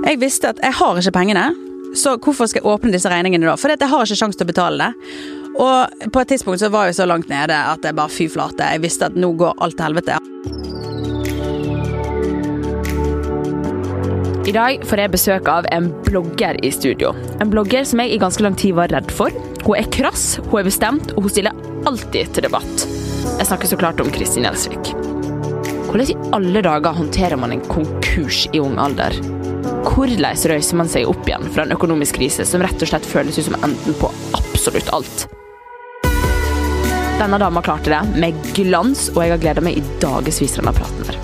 Jeg visste at jeg har ikke pengene, så hvorfor skal jeg åpne disse regningene da? Fordi jeg har ikke sjanse til å betale det. Og på et tidspunkt så var jeg så langt nede at jeg bare fy flate. Jeg visste at nå går alt til helvete. I dag får jeg besøk av en blogger i studio. En blogger som jeg i ganske lang tid var redd for. Hun er krass, hun er bestemt, og hun stiller alltid til debatt. Jeg snakker så klart om Kristin Gjelsvik. Hvordan i alle dager håndterer man en konkurs i ung alder? Hvordan røyser man seg opp igjen fra en økonomisk krise som rett og slett føles ut som enden på absolutt alt? Denne dama klarte det med glans, og jeg har gleda meg i dagevis til denne praten her.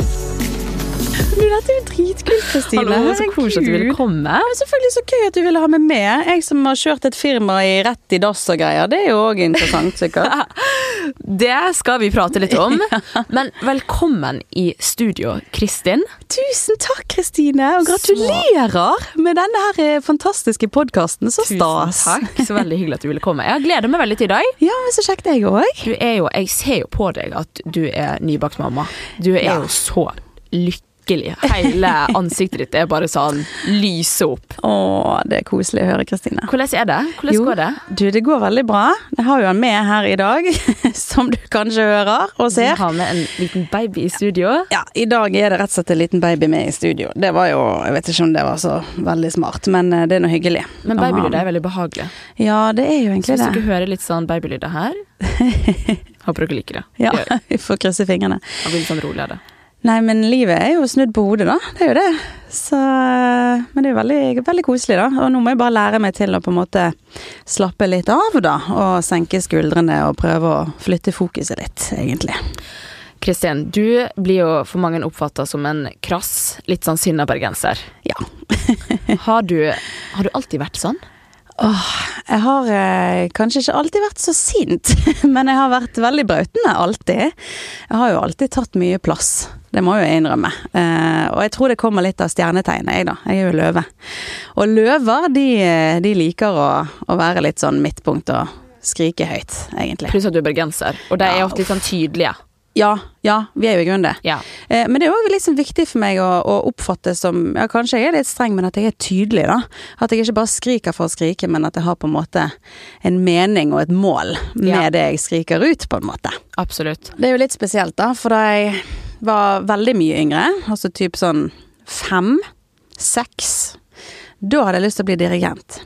Du, dette er jo dritkult, Kristine. Hallo, så koselig at du ville komme. Ja, selvfølgelig så gøy at du ville ha meg med. Jeg som har kjørt et firma i rett i dass og greier. Det er jo òg interessant, sikkert. Det skal vi prate litt om. Men velkommen i studio, Kristin. Tusen takk, Kristine, og gratulerer med denne her eh, fantastiske podkasten. Så stas. Tusen takk. Så veldig hyggelig at du ville komme. Jeg gleder meg veldig til i dag. Ja, men så kjekt, jeg òg. Du er jo, jeg ser jo på deg at du er nybakt mamma. Du er Ja. jo så lykkelig. Hele ansiktet ditt er bare sånn lyser opp. Å, det er koselig å høre, Kristine. Hvordan er det? Hvordan Jo. går det? Du, det går veldig bra. Jeg har jo han med her i dag, som du kanskje hører og ser. Vi har med en liten baby i studio. Ja, I dag er det rett og slett en liten baby med i studio. Det var jo, Jeg vet ikke om det var så veldig smart, men eh, det er noe hyggelig. Men babylyder er veldig behagelig. Ja, det er jo egentlig Så egentlig hvis det. dere hører litt sånn babylyder her Håper dere liker det. Ja. Vi får krysse fingrene. Og blir litt sånn rolig av det. Nei, men livet er jo snudd på hodet, da. Det er jo det. Så, eh, men det er jo veldig, veldig koselig, da. Og nå må jeg bare lære meg til å på en måte slappe litt av, da. Og senke skuldrene og prøve å flytte fokuset litt, egentlig. Kristin, du blir jo for mange oppfatta som en krass, litt sånn sinna bergenser. Ja. Har du, har du alltid vært sånn? Åh, jeg har eh, kanskje ikke alltid vært så sint, men jeg har vært veldig brautende, alltid. Jeg har jo alltid tatt mye plass, det må jeg jo innrømme. Eh, og jeg tror det kommer litt av stjernetegnet, jeg da. Jeg er jo løve. Og løver, de, de liker å, å være litt sånn midtpunkt og skrike høyt, egentlig. Pluss at du er bergenser, og de er ofte litt sånn tydelige. Ja, ja, vi er jo i grunnen det. Ja. Eh, men det er òg liksom viktig for meg å, å oppfatte som Ja, kanskje jeg er litt streng, men at jeg er tydelig, da. At jeg ikke bare skriker for å skrike, men at jeg har på en måte en mening og et mål med Ja. det jeg skriker ut, på en måte. Absolutt. Det er jo litt spesielt, da, for da jeg var veldig mye yngre, altså typ sånn fem, seks, da hadde jeg lyst til å bli dirigent.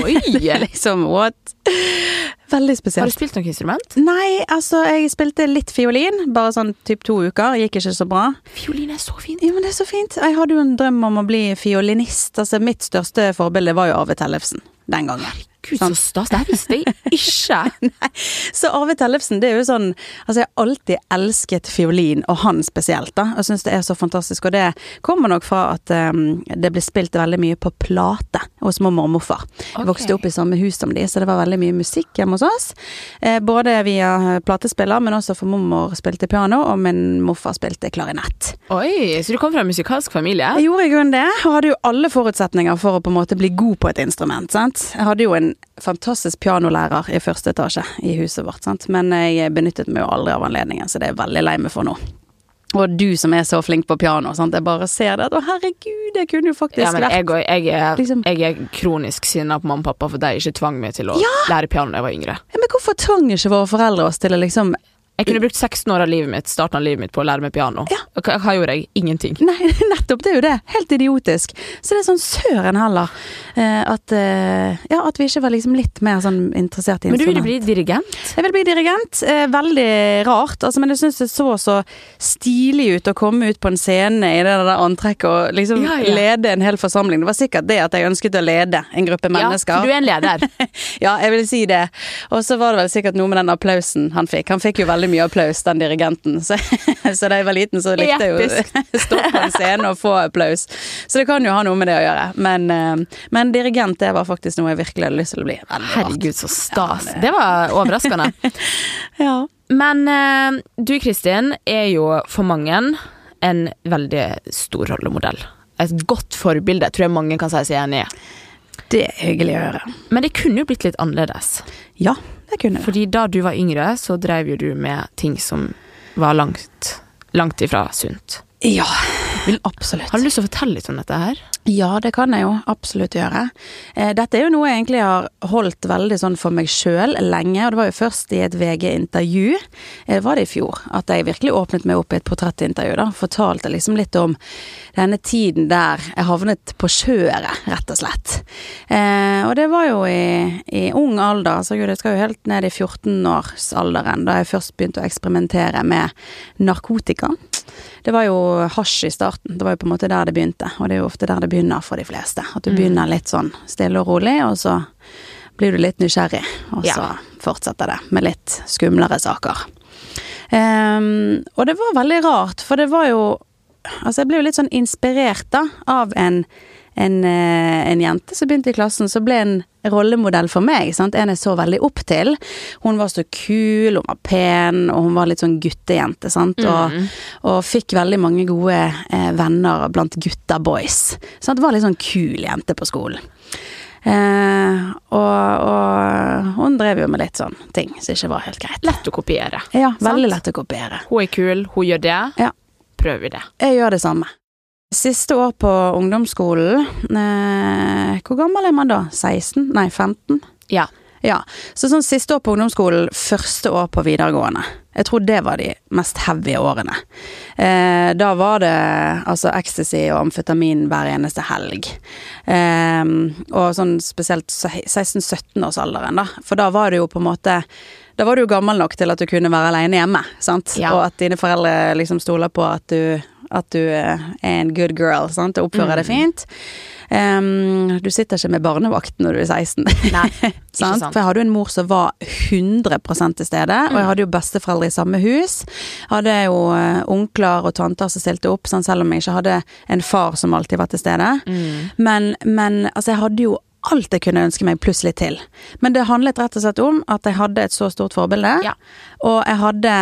Oi! liksom, what? Veldig spesielt. Har du spilt noe instrument? Nei, altså, jeg spilte litt fiolin, bare sånn typ to uker. Gikk ikke så bra. Fiolin er så fint. Jo, men det er så fint. Jeg hadde jo en drøm om å bli fiolinist. Altså, mitt største forbilde var jo Arve Tellefsen den gangen. Gud, så stas. Det her visste jeg ikke. Så Arve Tellefsen, det er jo sånn Altså, jeg har alltid elsket fiolin, og han spesielt, da. Og syns det er så fantastisk. Og det kommer nok fra at um, det ble spilt veldig mye på plate hos mormor og morfar. Jeg vokste opp i samme hus som de, så det var veldig mye musikk hjemme hos oss. Eh, både via platespiller, men også for mormor spilte piano, og min morfar spilte klarinett. Oi, så du kom fra en musikalsk familie? Jeg gjorde i grunnen det, og hadde jo alle forutsetninger for å på en måte bli god på et instrument. sant? Jeg hadde jo en fantastisk pianolærer i første etasje i huset vårt, sant? men jeg benyttet meg jo aldri av anledningen, så det er jeg veldig lei meg for nå. Og du som er så flink på piano, sant? jeg bare ser det å herregud, jeg kunne jo faktisk Ja, men jeg, jeg, er, Liksom- jeg er kronisk sinna på mamma og pappa for de ikke tvang meg til å lære piano da jeg var yngre. ja, Men hvorfor tvang ikke våre foreldre oss til å liksom Jeg kunne brukt 16 år av livet mitt starten av livet mitt på å lære meg piano. Ja. Hva, hva gjorde jeg? Ingenting. Nei, nettopp, det er jo det. Helt idiotisk. Så det er sånn søren heller. eh, at, eh, ja, at vi ikke var liksom litt mer sånn interessert i Men du ville bli dirigent? Jeg ville bli dirigent. Eh, veldig rart, altså, men jeg syns det så så stilig ut å komme ut på en scene i det der antrekket og liksom Ja, ja. lede en hel forsamling. Det var sikkert det at jeg ønsket å lede en gruppe mennesker. Ja, for du er en leder. Ja, jeg vil si det. Og så var det vel sikkert noe med den applausen han fikk. Han fikk jo veldig mye applaus, den dirigenten. Så, så da jeg var liten, så likte jeg jo å stå på en scene og få applaus. Så det kan jo ha noe med det å gjøre. Men, eh, men dirigent, det var faktisk noe jeg virkelig hadde lyst til å bli. Herregud, så stas. Ja, det- Det var overraskende. Ja. Men eh, du Kristin er jo for mange en veldig stor rollemodell. Et godt forbilde, tror jeg mange kan si seg enig i. Det er hyggelig å høre. Men det kunne jo blitt litt annerledes. Ja, det kunne det. Fordi da du var yngre, så drev jo du med ting som var langt, langt ifra sunt. Ja, Absolutt. Har du lyst til å fortelle litt om dette her? Ja, det kan jeg jo absolutt gjøre. Eh, dette er jo noe jeg egentlig har holdt veldig sånn for meg sjøl lenge, og det var jo først i et VG-intervju, eh, var det i fjor, at jeg virkelig åpnet meg opp i et portrettintervju, da. Fortalte liksom litt om denne tiden der jeg havnet på kjøret, rett og slett. Eh, og det var jo i, i ung alder, så gud, jeg skal jo helt ned i 14-årsalderen, da jeg først begynte å eksperimentere med narkotika. Det var jo hasj i starten. Det var jo på en måte der det begynte, og det er jo ofte der det begynner for de fleste. At du begynner litt sånn stille og rolig, og så blir du litt nysgjerrig, og så fortsetter det med litt skumlere saker. Um, og det var veldig rart, for det var jo Altså, jeg ble jo litt sånn inspirert, da, av en en, eh, en jente som begynte i klassen, som ble en rollemodell for meg. Sant? En jeg så veldig opp til. Hun var så kul, hun var pen, og hun var litt sånn guttejente. Sant? Og, og fikk veldig mange gode eh, venner blant gutta boys. Sant? Var litt sånn kul jente på skolen. Eh, og, og hun drev jo med litt sånn ting som ikke var helt greit. Lett å kopiere. Ja, veldig Sant? lett å kopiere. Hun er kul, hun gjør det. Ja. Prøver vi det. Jeg gjør det samme. Siste år på ungdomsskolen eh, Hvor gammel er man da? 16? Nei, 15? Ja. Ja. Så sånn siste år på ungdomsskolen, første år på videregående. Jeg tror det var de mest heavy årene. Eh, da var det altså ecstasy og amfetamin hver eneste helg. Eh, og sånn spesielt 16-17-årsalderen, da. For da var det jo på en måte da var du jo gammel nok til at du kunne være alene hjemme, sant? Ja. Og at dine foreldre liksom stoler på at du, at du er en good girl, sant? Og oppfører deg fint. Um, du sitter ikke med barnevakt når du er 16. Nei, ikke sant? For jeg hadde jo en mor som var 100 til stede, og jeg hadde jo besteforeldre i samme hus. Hadde jo eh, onkler og tanter som stilte opp, sånn, selv om jeg ikke hadde en far som alltid var til stede. Mm. Men, men altså, jeg hadde jo alt jeg kunne ønske meg, plutselig til. Men det handlet rett og slett om at jeg hadde et så stort forbilde, Ja. og jeg hadde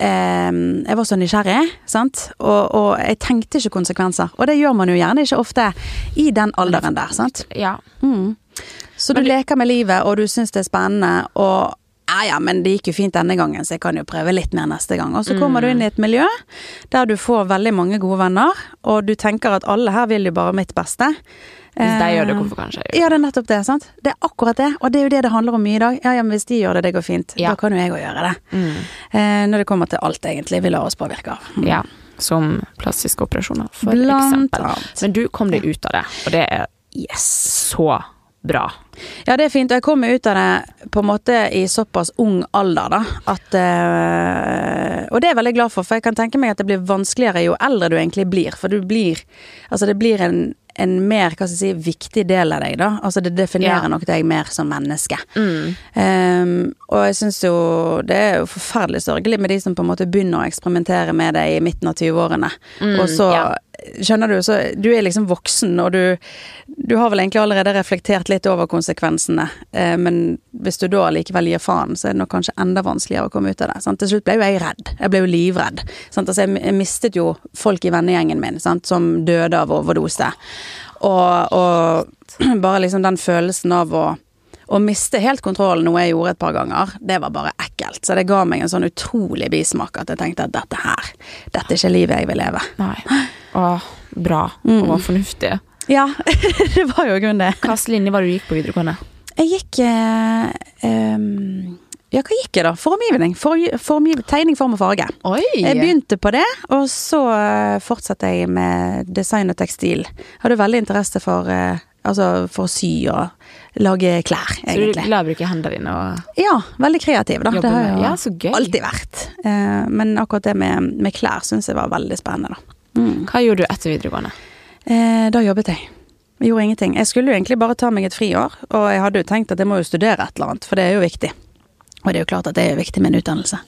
jeg var så nysgjerrig, sant? Og, og jeg tenkte ikke konsekvenser. Og det gjør man jo gjerne ikke ofte i den alderen der, sant. Ja. Mm. Så du leker med livet, og du syns det er spennende, og ja ja, men det gikk jo fint denne gangen, så jeg kan jo prøve litt mer neste gang. Og så kommer du inn i et miljø der du får veldig mange gode venner, og du tenker at alle her vil jo bare mitt beste. Hvis de gjør det, Eh, hvorfor kan ikke jeg gjøre det? Ja, det er nettopp det, sant. Det er akkurat det, og det er jo det det handler om mye i dag. Ja ja, men hvis de gjør det, det går fint, Ja. da kan jo jeg òg gjøre det. Mm. Eh, når det kommer til alt, egentlig, vi lar oss påvirke av. Mm. Ja. Som plastiske operasjoner, for Blant eksempel. annet. Men du kom deg ut av det, og det er Yes. så bra. Ja, det er fint. Og jeg kom ut av det på en måte i såpass ung alder, da. At øh, Og det er jeg veldig glad for, for jeg kan tenke meg at det blir vanskeligere jo eldre du egentlig blir. For du blir Altså, det blir en, en mer, hva skal jeg si, viktig del av deg, da. Altså, det definerer Ja. nok deg mer som menneske. Mm. Um, og jeg syns jo det er jo forferdelig sørgelig med de som på en måte begynner å eksperimentere med det i midten av 20-årene. og så, ja. Skjønner du, så du er liksom voksen, og du, du har vel egentlig allerede reflektert litt over konsekvensene. Eh, men hvis du da likevel gir faen, så er det nok kanskje enda vanskeligere å komme ut av det. Sant? Til slutt ble jo jeg redd. Jeg ble jo livredd. Altså, jeg mistet jo folk i vennegjengen min sant? som døde av overdose. Og, og bare liksom den følelsen av å å miste helt kontrollen, noe jeg gjorde et par ganger, det var bare ekkelt. Så det ga meg en sånn utrolig bismak at jeg tenkte at dette her, dette er ikke livet jeg vil leve. Nei. Åh, bra Mm. og fornuftig. Ja, det var jo i grunnen det. Hvilken linje var det du gikk på videregående? Jeg gikk eh, um Ja, hva gikk jeg da? Formgivning. For, formgiv, tegning, form og farge. Oi! Jeg begynte på det, og så eh, fortsatte jeg med design og tekstil. Jeg hadde veldig interesse for, eh, altså for å sy og lage klær, egentlig. Så du å bruke hendene dine og Ja, veldig kreativ, da. Det har jeg Ja, alltid vært. Eh, men akkurat det med, med klær syns jeg var veldig spennende, da. Mm. Hva gjorde du etter videregående? Eh, da jobbet jeg. Jeg gjorde ingenting. Jeg skulle jo egentlig bare ta meg et friår, og jeg hadde jo tenkt at jeg må jo studere et eller annet, for det er jo viktig. Og det er jo klart at det er viktig med en utdannelse.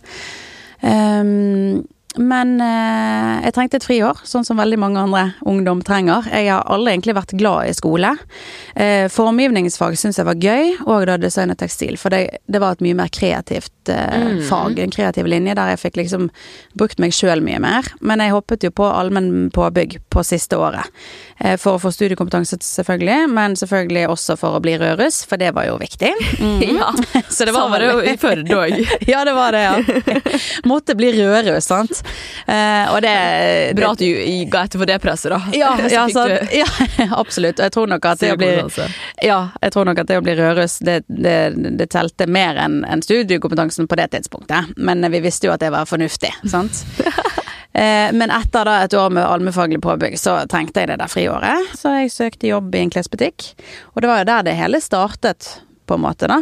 Ehm, men eh, jeg trengte et friår, sånn som veldig mange andre ungdom trenger. Jeg har aldri egentlig vært glad i skole. Eh, formgivningsfag syns jeg var gøy, og da design og tekstil, for det, det var et mye mer kreativt eh, Mm. fag, en kreativ linje, der jeg fikk liksom brukt meg sjøl mye mer. Men jeg hoppet jo på allmenn påbygg på siste året. Eh, for å få studiekompetanse, selvfølgelig, men selvfølgelig også for å bli rødruss, for det var jo viktig. Mm. Ja, Så det var var det jo i Førde òg. ja, det var det, ja. Måtte bli rødruss, sant. Eh, og det, Bra at du ga etter for det presset, da. Ja, Så ja, du ja, absolutt. Og jeg tror nok at det å bli. Ja, jeg tror nok at det å bli rødruss, det, det, det telte mer enn en studiekompetansen på det tidspunktet. Men vi visste jo at det var fornuftig, sant. Eh, Men etter da et år med allmennfaglig påbygg, så trengte jeg det der friåret. Så jeg søkte jobb i en klesbutikk. Og det var jo der det hele startet, på en måte, da.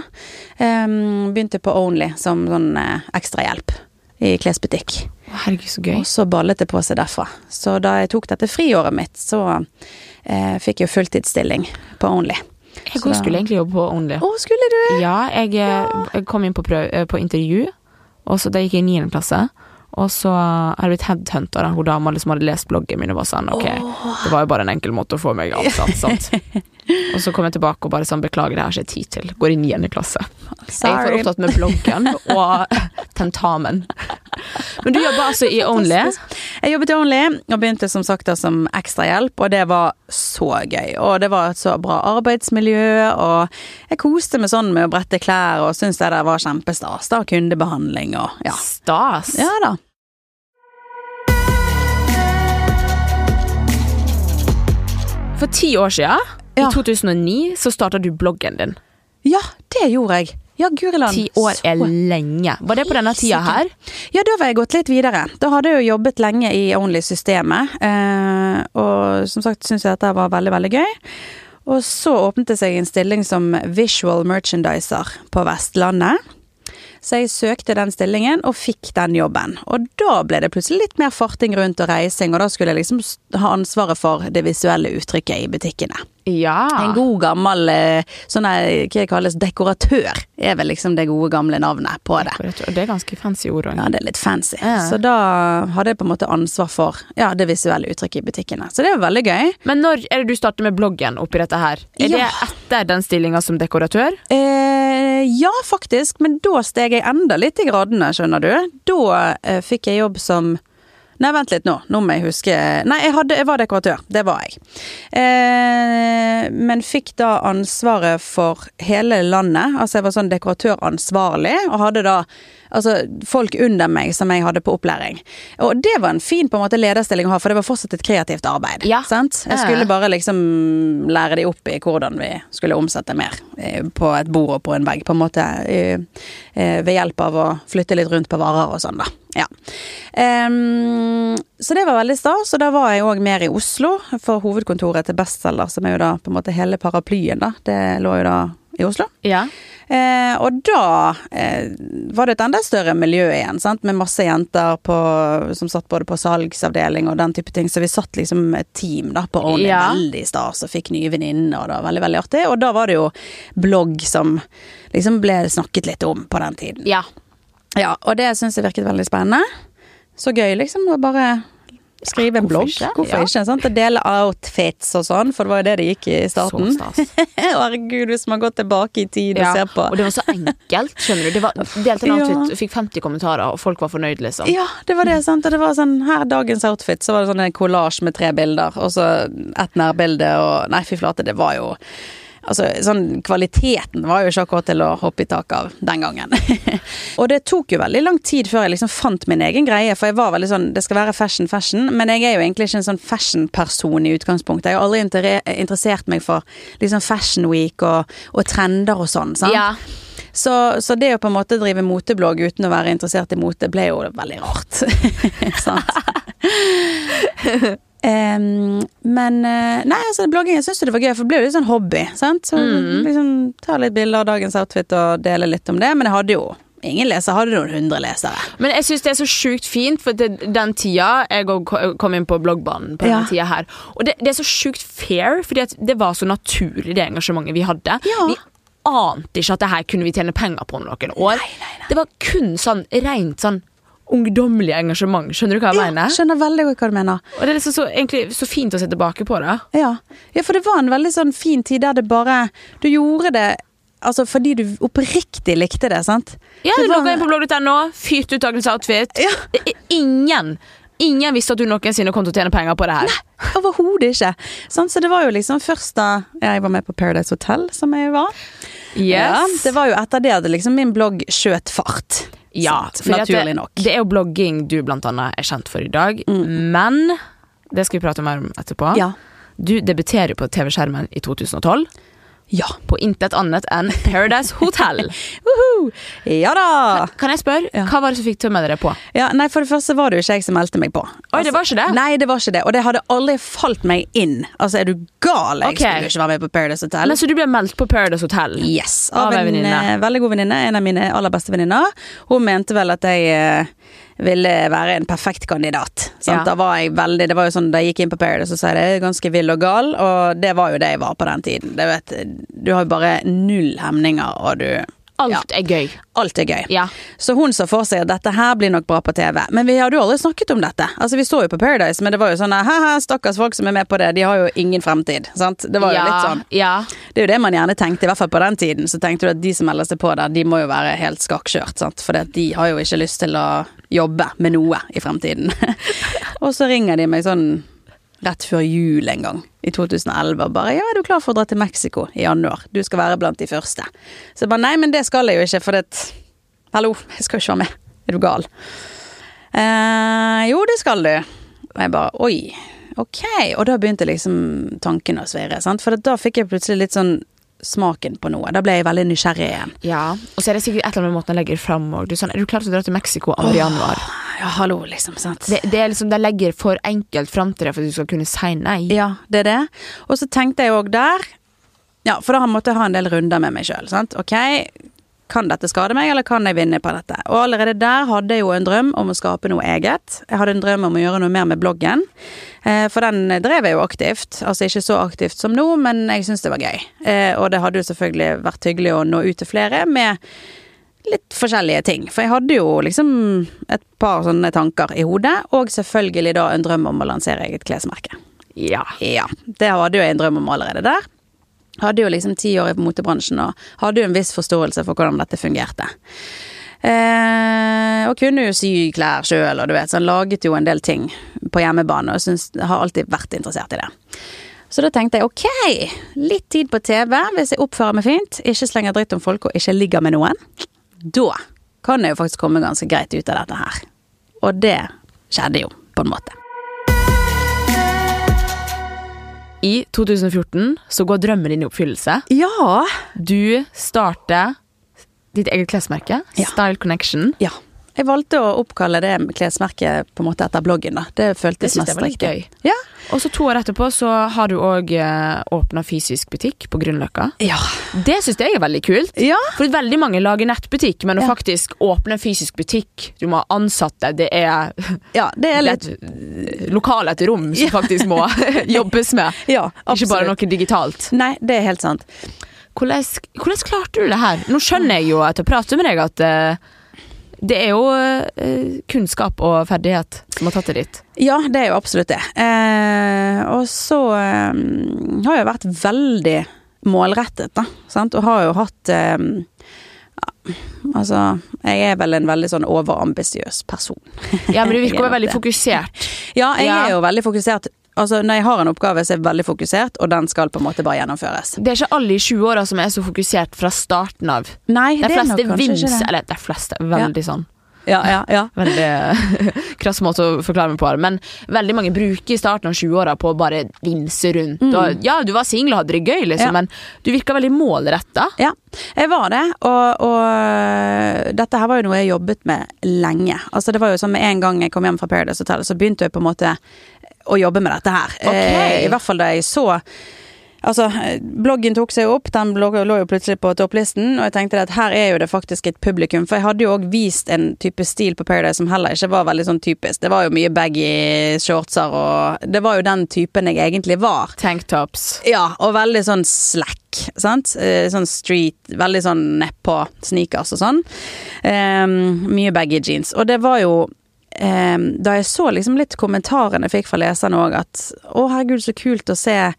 Begynte på Only som sånn eh, ekstrahjelp i klesbutikk. Herregud, så gøy. Og så ballet det på seg derfra. Så da jeg tok dette friåret mitt, så eh, fikk jeg jo fulltidsstilling på Only. Jeg da- skulle egentlig jobbe på Only. Å, skulle du? Ja, jeg, ja. jeg kom inn på, prøv, eh, på intervju, og så da gikk jeg i 9. klasse. Og så har jeg blitt headhunta av hun dama som hadde lest bloggen min og var sånn Ok, det var jo bare en enkel måte å få meg ansatt, sant. Og så kom jeg tilbake og bare sånn Beklager, det har jeg ikke tid til. Går i 9. klasse. Jeg er for opptatt med bloggen og tentamen. Men du jobber altså i Only. Jeg jobbet i Only og begynte som sagt da som ekstrahjelp, og det var så gøy. Og det var et så bra arbeidsmiljø, og jeg koste meg sånn med å brette klær og syntes det der var kjempestas. da, Kundebehandling og ja. Stas. Ja da. For ti år siden, Ja. i 2009, så starta du bloggen din. Ja, det gjorde jeg. Ja, Guriland. Ti år er lenge. Var det på denne tida her? Ja, da var jeg gått litt videre. Da hadde jeg jo jobbet lenge i Only-systemet, eh, og som sagt syns jeg dette var veldig, veldig gøy. Og så åpnet det seg en stilling som visual merchandiser på Vestlandet. Så jeg søkte den stillingen og fikk den jobben. Og da ble det plutselig litt mer farting rundt og reising, og da skulle jeg liksom ha ansvaret for det visuelle uttrykket i butikkene. Ja. En god gammel eh, sånn her, hva kalles dekoratør, er vel liksom det gode gamle navnet på det. Og det er ganske fancy ord òg. Ja, det er litt fancy. Ja. Så da hadde jeg på en måte ansvar for ja, det visuelle uttrykket i butikkene. Så det var veldig gøy. Men når er det du starter med bloggen oppi dette her? Er Ja. det etter den stillinga som dekoratør? Eh, ja, faktisk, men da steg jeg enda litt i gradene, skjønner du. Da eh, fikk jeg jobb som Nei, vent litt nå. Nå må jeg huske Nei, jeg, hadde, jeg var dekoratør. Det var jeg. Eh, men fikk da ansvaret for hele landet. Altså jeg var sånn dekoratøransvarlig, og hadde da altså, folk under meg som jeg hadde på opplæring. Og det var en fin på en måte lederstilling å ha, for det var fortsatt et kreativt arbeid. Ja. Sant? Jeg skulle bare liksom lære de opp i hvordan vi skulle omsette mer eh, på et bord og på en vegg, på en måte. eh, eh, Ved hjelp av å flytte litt rundt på varer og sånn, da. Ja. Um, så det var veldig stas, og da var jeg òg mer i Oslo, for hovedkontoret til Bestselger, som er jo da på en måte hele paraplyen, da. Det lå jo da i Oslo. Ja. Eh, og da eh, var det et enda større miljø igjen, sant? med masse jenter på, som satt både på salgsavdeling og den type ting. Så vi satt liksom et team da på Only, Ja. veldig stas, og fikk nye venninner, og det var veldig, veldig artig. Og da var det jo blogg som liksom ble snakket litt om på den tiden. ja. Ja, og det syns jeg virket veldig spennende. Så gøy, liksom, å bare skrive en hvorfor blogg. ikke? Hvorfor Ja. ikke? Sant? Dele outfits og sånn, for det var jo det det gikk i starten. Herregud, hvis man går tilbake i tid og ser på Og det var så enkelt, skjønner du. Det var delte en Ja. outfit, fikk 50 kommentarer, og folk var fornøyd, liksom. Ja, det var det, sant. Og det var sånn her dagens outfit, så var det sånn en kollasj med tre bilder, og så et nærbilde og Nei, fy flate, det var jo Altså, sånn Kvaliteten var jo ikke akkurat til å hoppe i tak av den gangen. og det tok jo veldig lang tid før jeg liksom fant min egen greie, for jeg var veldig sånn Det skal være fashion, fashion, men jeg er jo egentlig ikke en sånn fashion-person i utgangspunktet. Jeg har aldri interessert meg for liksom Fashion Week og, og trender og sånn, sant. Ja. Så, så det å på en måte drive moteblogg uten å være interessert i mote, ble jo veldig rart. Sant? Em, men eh, Nei, altså blogging jeg syns det var gøy, for det ble jo litt sånn hobby. Sant? Så liksom Ta litt bilder av dagens outfit og dele litt om det. Men jeg hadde jo ingen lesere, hadde noen hundre lesere. Men jeg syns det er så sjukt fint, for det, den tida Jeg kom inn på bloggbanen på Ja. tida her. Og det, det er så sjukt fair, fordi det var så naturlig, det engasjementet vi hadde. Ja. Vi ante ikke at det her kunne vi tjene penger på om noen år. Det var kun sånn rent sånn ungdommelig engasjement. Skjønner du hva jeg Ja, mener? skjønner veldig godt hva du mener. Og det er liksom så, egentlig så fint å se tilbake på det. Ja. ja, for det var en veldig sånn fin tid der det bare Du gjorde det altså fordi du oppriktig likte det, sant? Ja, du logga inn på blogg.no, fyrte ut dagens outfit. Ja. Ingen Ingen visste at du noensinne kom til å tjene penger på det her. Overhodet ikke. Sånn, Så det var jo liksom først da jeg var med på Paradise Hotel, som jeg var. Ja, det var jo etter det at liksom min blogg skjøt fart. Ja? Naturlig det, nok. Det er jo blogging du blant annet er kjent for i dag, men det skal vi prate mer om etterpå. Ja. Du debuterer på TV-skjermen i 2012 Ja. på intet annet enn Paradise Hotel. Ja da! Kan jeg spørre, Ja. hva var det som fikk melde dere på? Ja, nei, For det første var det jo ikke jeg som meldte meg på. Oi, det var ikke det? Nei, det var ikke det. Og det hadde aldri falt meg inn. Altså, er du gal? Jeg okay. skulle ikke være med på Paradise Hotel. Men Så du ble meldt på Paradise Hotel? Yes, Av av en en eh, veldig god venninne. En av mine aller beste venninner. Hun mente vel at jeg eh, ville være en perfekt kandidat. Ja. Da var jeg veldig Det var jo sånn da jeg gikk inn på Paradise, så sa jeg det er ganske vill og gal, og det var jo det jeg var på den tiden. Det vet, du har jo bare null hemninger, og du Alt er gøy. Alt er gøy. Ja. Så hun så for seg at dette her blir nok bra på TV. Men vi hadde jo aldri snakket om dette. Altså Vi så jo på Paradise, men det var jo sånn Haha, stakkars folk som er med på det, de har jo ingen fremtid. Sant? Det var jo ja, litt sånn. Ja. Det er jo det man gjerne tenkte, i hvert fall på den tiden. Så tenkte du at de som melder seg på der, de må jo være helt skakkjørt. sant? For de har jo ikke lyst til å jobbe med noe i fremtiden. og så ringer de meg sånn rett før jul en gang, i 2011, og bare 'ja, er du klar for å dra til Mexico i januar? Du skal være blant de første'. Så jeg bare 'nei, men det skal jeg jo ikke, for det Hallo, jeg skal jo ikke være med. Er du gal? Eh, jo, det skal du. Og jeg bare oi, ok. Og da begynte liksom tankene å svirre. sant? For da fikk jeg plutselig litt sånn smaken på noe. Da ble jeg veldig nysgjerrig igjen. ja. Og så er det sikkert et eller annet med måten jeg legger fram òg. sånn, Er du klar til å dra til Mexico 2. januar? Ja, hallo, liksom. sant? Det, det er liksom, De legger for enkelt fram til deg for at du skal kunne si nei. Ja, det er det. Og så tenkte jeg òg der Ja, for da måtte jeg ha en del runder med meg sjøl. Ok, kan dette skade meg, eller kan jeg vinne på dette? Og allerede der hadde jeg jo en drøm om å skape noe eget. Jeg hadde en drøm om å gjøre noe mer med bloggen. Eh, For den drev jeg jo aktivt. Altså ikke så aktivt som nå, men jeg syntes det var gøy. Eh, Og det hadde jo selvfølgelig vært hyggelig å nå ut til flere med litt forskjellige ting. For jeg hadde jo liksom et par sånne tanker i hodet, og selvfølgelig da en drøm om å lansere eget klesmerke. Ja. Ja, det hadde jo jeg en drøm om allerede der. Hadde jo liksom ti år i motebransjen og hadde jo en viss forståelse for hvordan dette fungerte. Eh, og kunne jo sy klær sjøl, og du vet, så han laget jo en del ting på hjemmebane, og synes, har alltid vært interessert i det. Så da tenkte jeg ok, litt tid på TV hvis jeg oppfører meg fint, ikke slenger dritt om folk og ikke ligger med noen. Da kan jeg jo faktisk komme ganske greit ut av dette her. Og det skjedde jo, på en måte. I 2014 så går drømmen din i oppfyllelse. Ja. Du starter ditt eget klesmerke, Ja. Style Connection. Ja. Jeg valgte å oppkalle det klesmerket på en måte etter bloggen. da. Det Det føltes jeg mest var litt riktig. gøy. Ja. Og så to år etterpå så har du òg åpna fysisk butikk på Grünerløkka. Ja. Det syns jeg er veldig kult. ja. For veldig mange lager nettbutikk, men å Ja. faktisk åpne fysisk butikk Du må ha ansatte, det er, Ja, det er litt et lokal et rom som faktisk må jobbes med. Ja, Ikke bare noe digitalt. Nei, det er helt sant. Hvordan, hvordan klarte du det her? Nå skjønner jeg jo etter å prate med deg at eh, det er jo eh, kunnskap og ferdighet som har tatt det dit. Ja, det er jo absolutt det. Eh, og så eh, har jeg vært veldig målrettet, da. Sant? Og har jo hatt eh, Altså, jeg er vel en veldig sånn overambisiøs person. Ja, men du virker er jo veldig fokusert. Ja, jeg Ja. er jo veldig fokusert. Altså, når jeg har en oppgave, så er jeg veldig fokusert, og den skal på en måte bare gjennomføres. Det er ikke alle i 20-åra som er så fokusert fra starten av. Nei, det, det er fleste vins, det. eller det er fleste, veldig sånn. Ja, ja, ja. Veldig krass måte å forklare meg på. Men veldig mange bruker starten av 20-åra på å bare vinse rundt. Og, ja, du var singel og hadde det gøy, liksom, Mm. Ja. men du virka veldig målretta. Ja, jeg var det, og, og dette her var jo noe jeg jobbet med lenge. Altså det var jo med en gang jeg kom hjem fra Paradise Hotel, så begynte jeg på en måte å jobbe med dette her. Ok. Eh, I hvert fall da jeg så Altså, bloggen tok seg opp, den lå, lå jo plutselig på topplisten, og jeg tenkte at her er jo det faktisk et publikum, for jeg hadde jo òg vist en type stil på Paradise som heller ikke var veldig sånn typisk. Det var jo mye baggy shortser, og det var jo den typen jeg egentlig var. Tanktops. Ja, og veldig sånn slack, sant? Eh, Sånn street, veldig sånn nedpå sneakers og sånn. Um, mye baggy jeans. Og det var jo ehm, Da jeg så liksom litt kommentarene jeg fikk fra leserne òg, at å herregud, så kult å se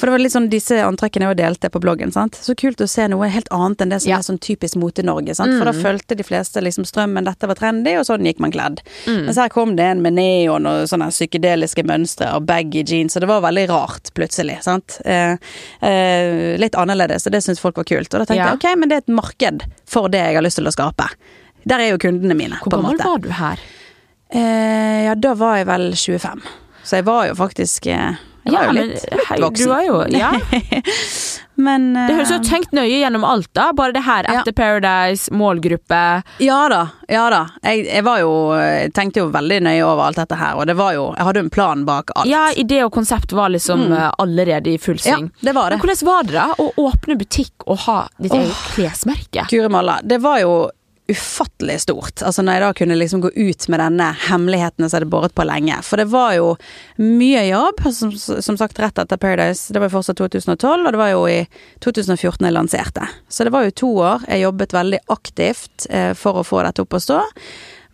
for det var litt sånn disse antrekkene jeg delte på bloggen. sant? Så kult å se noe helt annet enn det som Ja. er sånn typisk Mote-Norge. sant? For da fulgte de fleste liksom strømmen, dette var trendy, og sånn gikk man kledd. Mens her kom det en med neon og sånne psykedeliske mønstre og baggy jeans, og det var veldig rart plutselig. sant? Eh, eh, litt annerledes, og det syntes folk var kult. Og da tenkte Ja. jeg ok, men det er et marked for det jeg har lyst til å skape. Der er jo kundene mine, Hvor gammel var du her? Eh, ja, da var jeg vel 25. Så jeg var jo faktisk eh, Jeg var jo men, litt, litt hei, voksen. Du var jo, ja. Men uh, Det høres du tenkt nøye gjennom alt, da. Bare det her Ja. etter Paradise, målgruppe. Ja da, ja da. Jeg, jeg var jo jeg tenkte jo veldig nøye over alt dette her, og det var jo Jeg hadde jo en plan bak alt. Ja, idé og konsept var liksom Mm. eh, allerede i full sving. Ja, det var det. Men hvordan var det da å åpne butikk og ha ditt eget klesmerke? Guri malla. Det var jo ufattelig stort. Altså når jeg da kunne liksom gå ut med denne hemmeligheten som jeg hadde båret på lenge. For det var jo mye jobb, som, som sagt rett etter Paradise. Det var jo fortsatt 2012, og det var jo i 2014 jeg lanserte. Så det var jo to år. Jeg jobbet veldig aktivt eh, for å få dette opp å stå.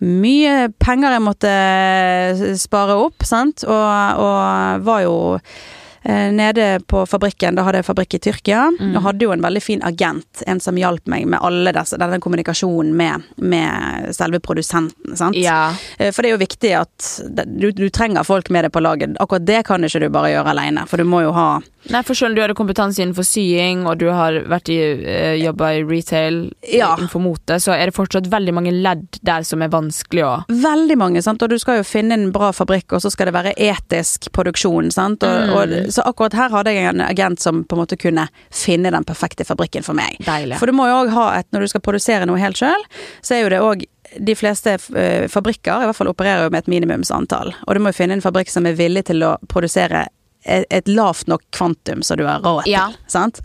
Mye penger jeg måtte eh, spare opp, sant, og, og var jo nede på fabrikken, da hadde jeg fabrikk i Tyrkia, og hadde jo en veldig fin agent, en som hjalp meg med alle disse, denne kommunikasjonen med, med selve produsenten, sant. Ja. Eh, For det er jo viktig at du, du trenger folk med deg på laget. Akkurat det kan ikke du bare gjøre alene, for du må jo ha Nei, for selv om du hadde kompetanse innenfor sying, og du har vært i, eh, jobba i retail Ja. innenfor mote, så er det fortsatt veldig mange ledd der som er vanskelig å Veldig mange, sant? og du skal jo finne en bra fabrikk, og så skal det være etisk produksjon. Sant? Og, Mm. og, så akkurat her hadde jeg en agent som på en måte kunne finne den perfekte fabrikken for meg. Deilig. For du må jo òg ha et Når du skal produsere noe helt sjøl, så er jo det òg de fleste eh, fabrikker i hvert fall opererer jo med et minimumsantall. Og du må jo finne en fabrikk som er villig til å produsere et, et lavt nok kvantum som du har råd til. Ja. Sant?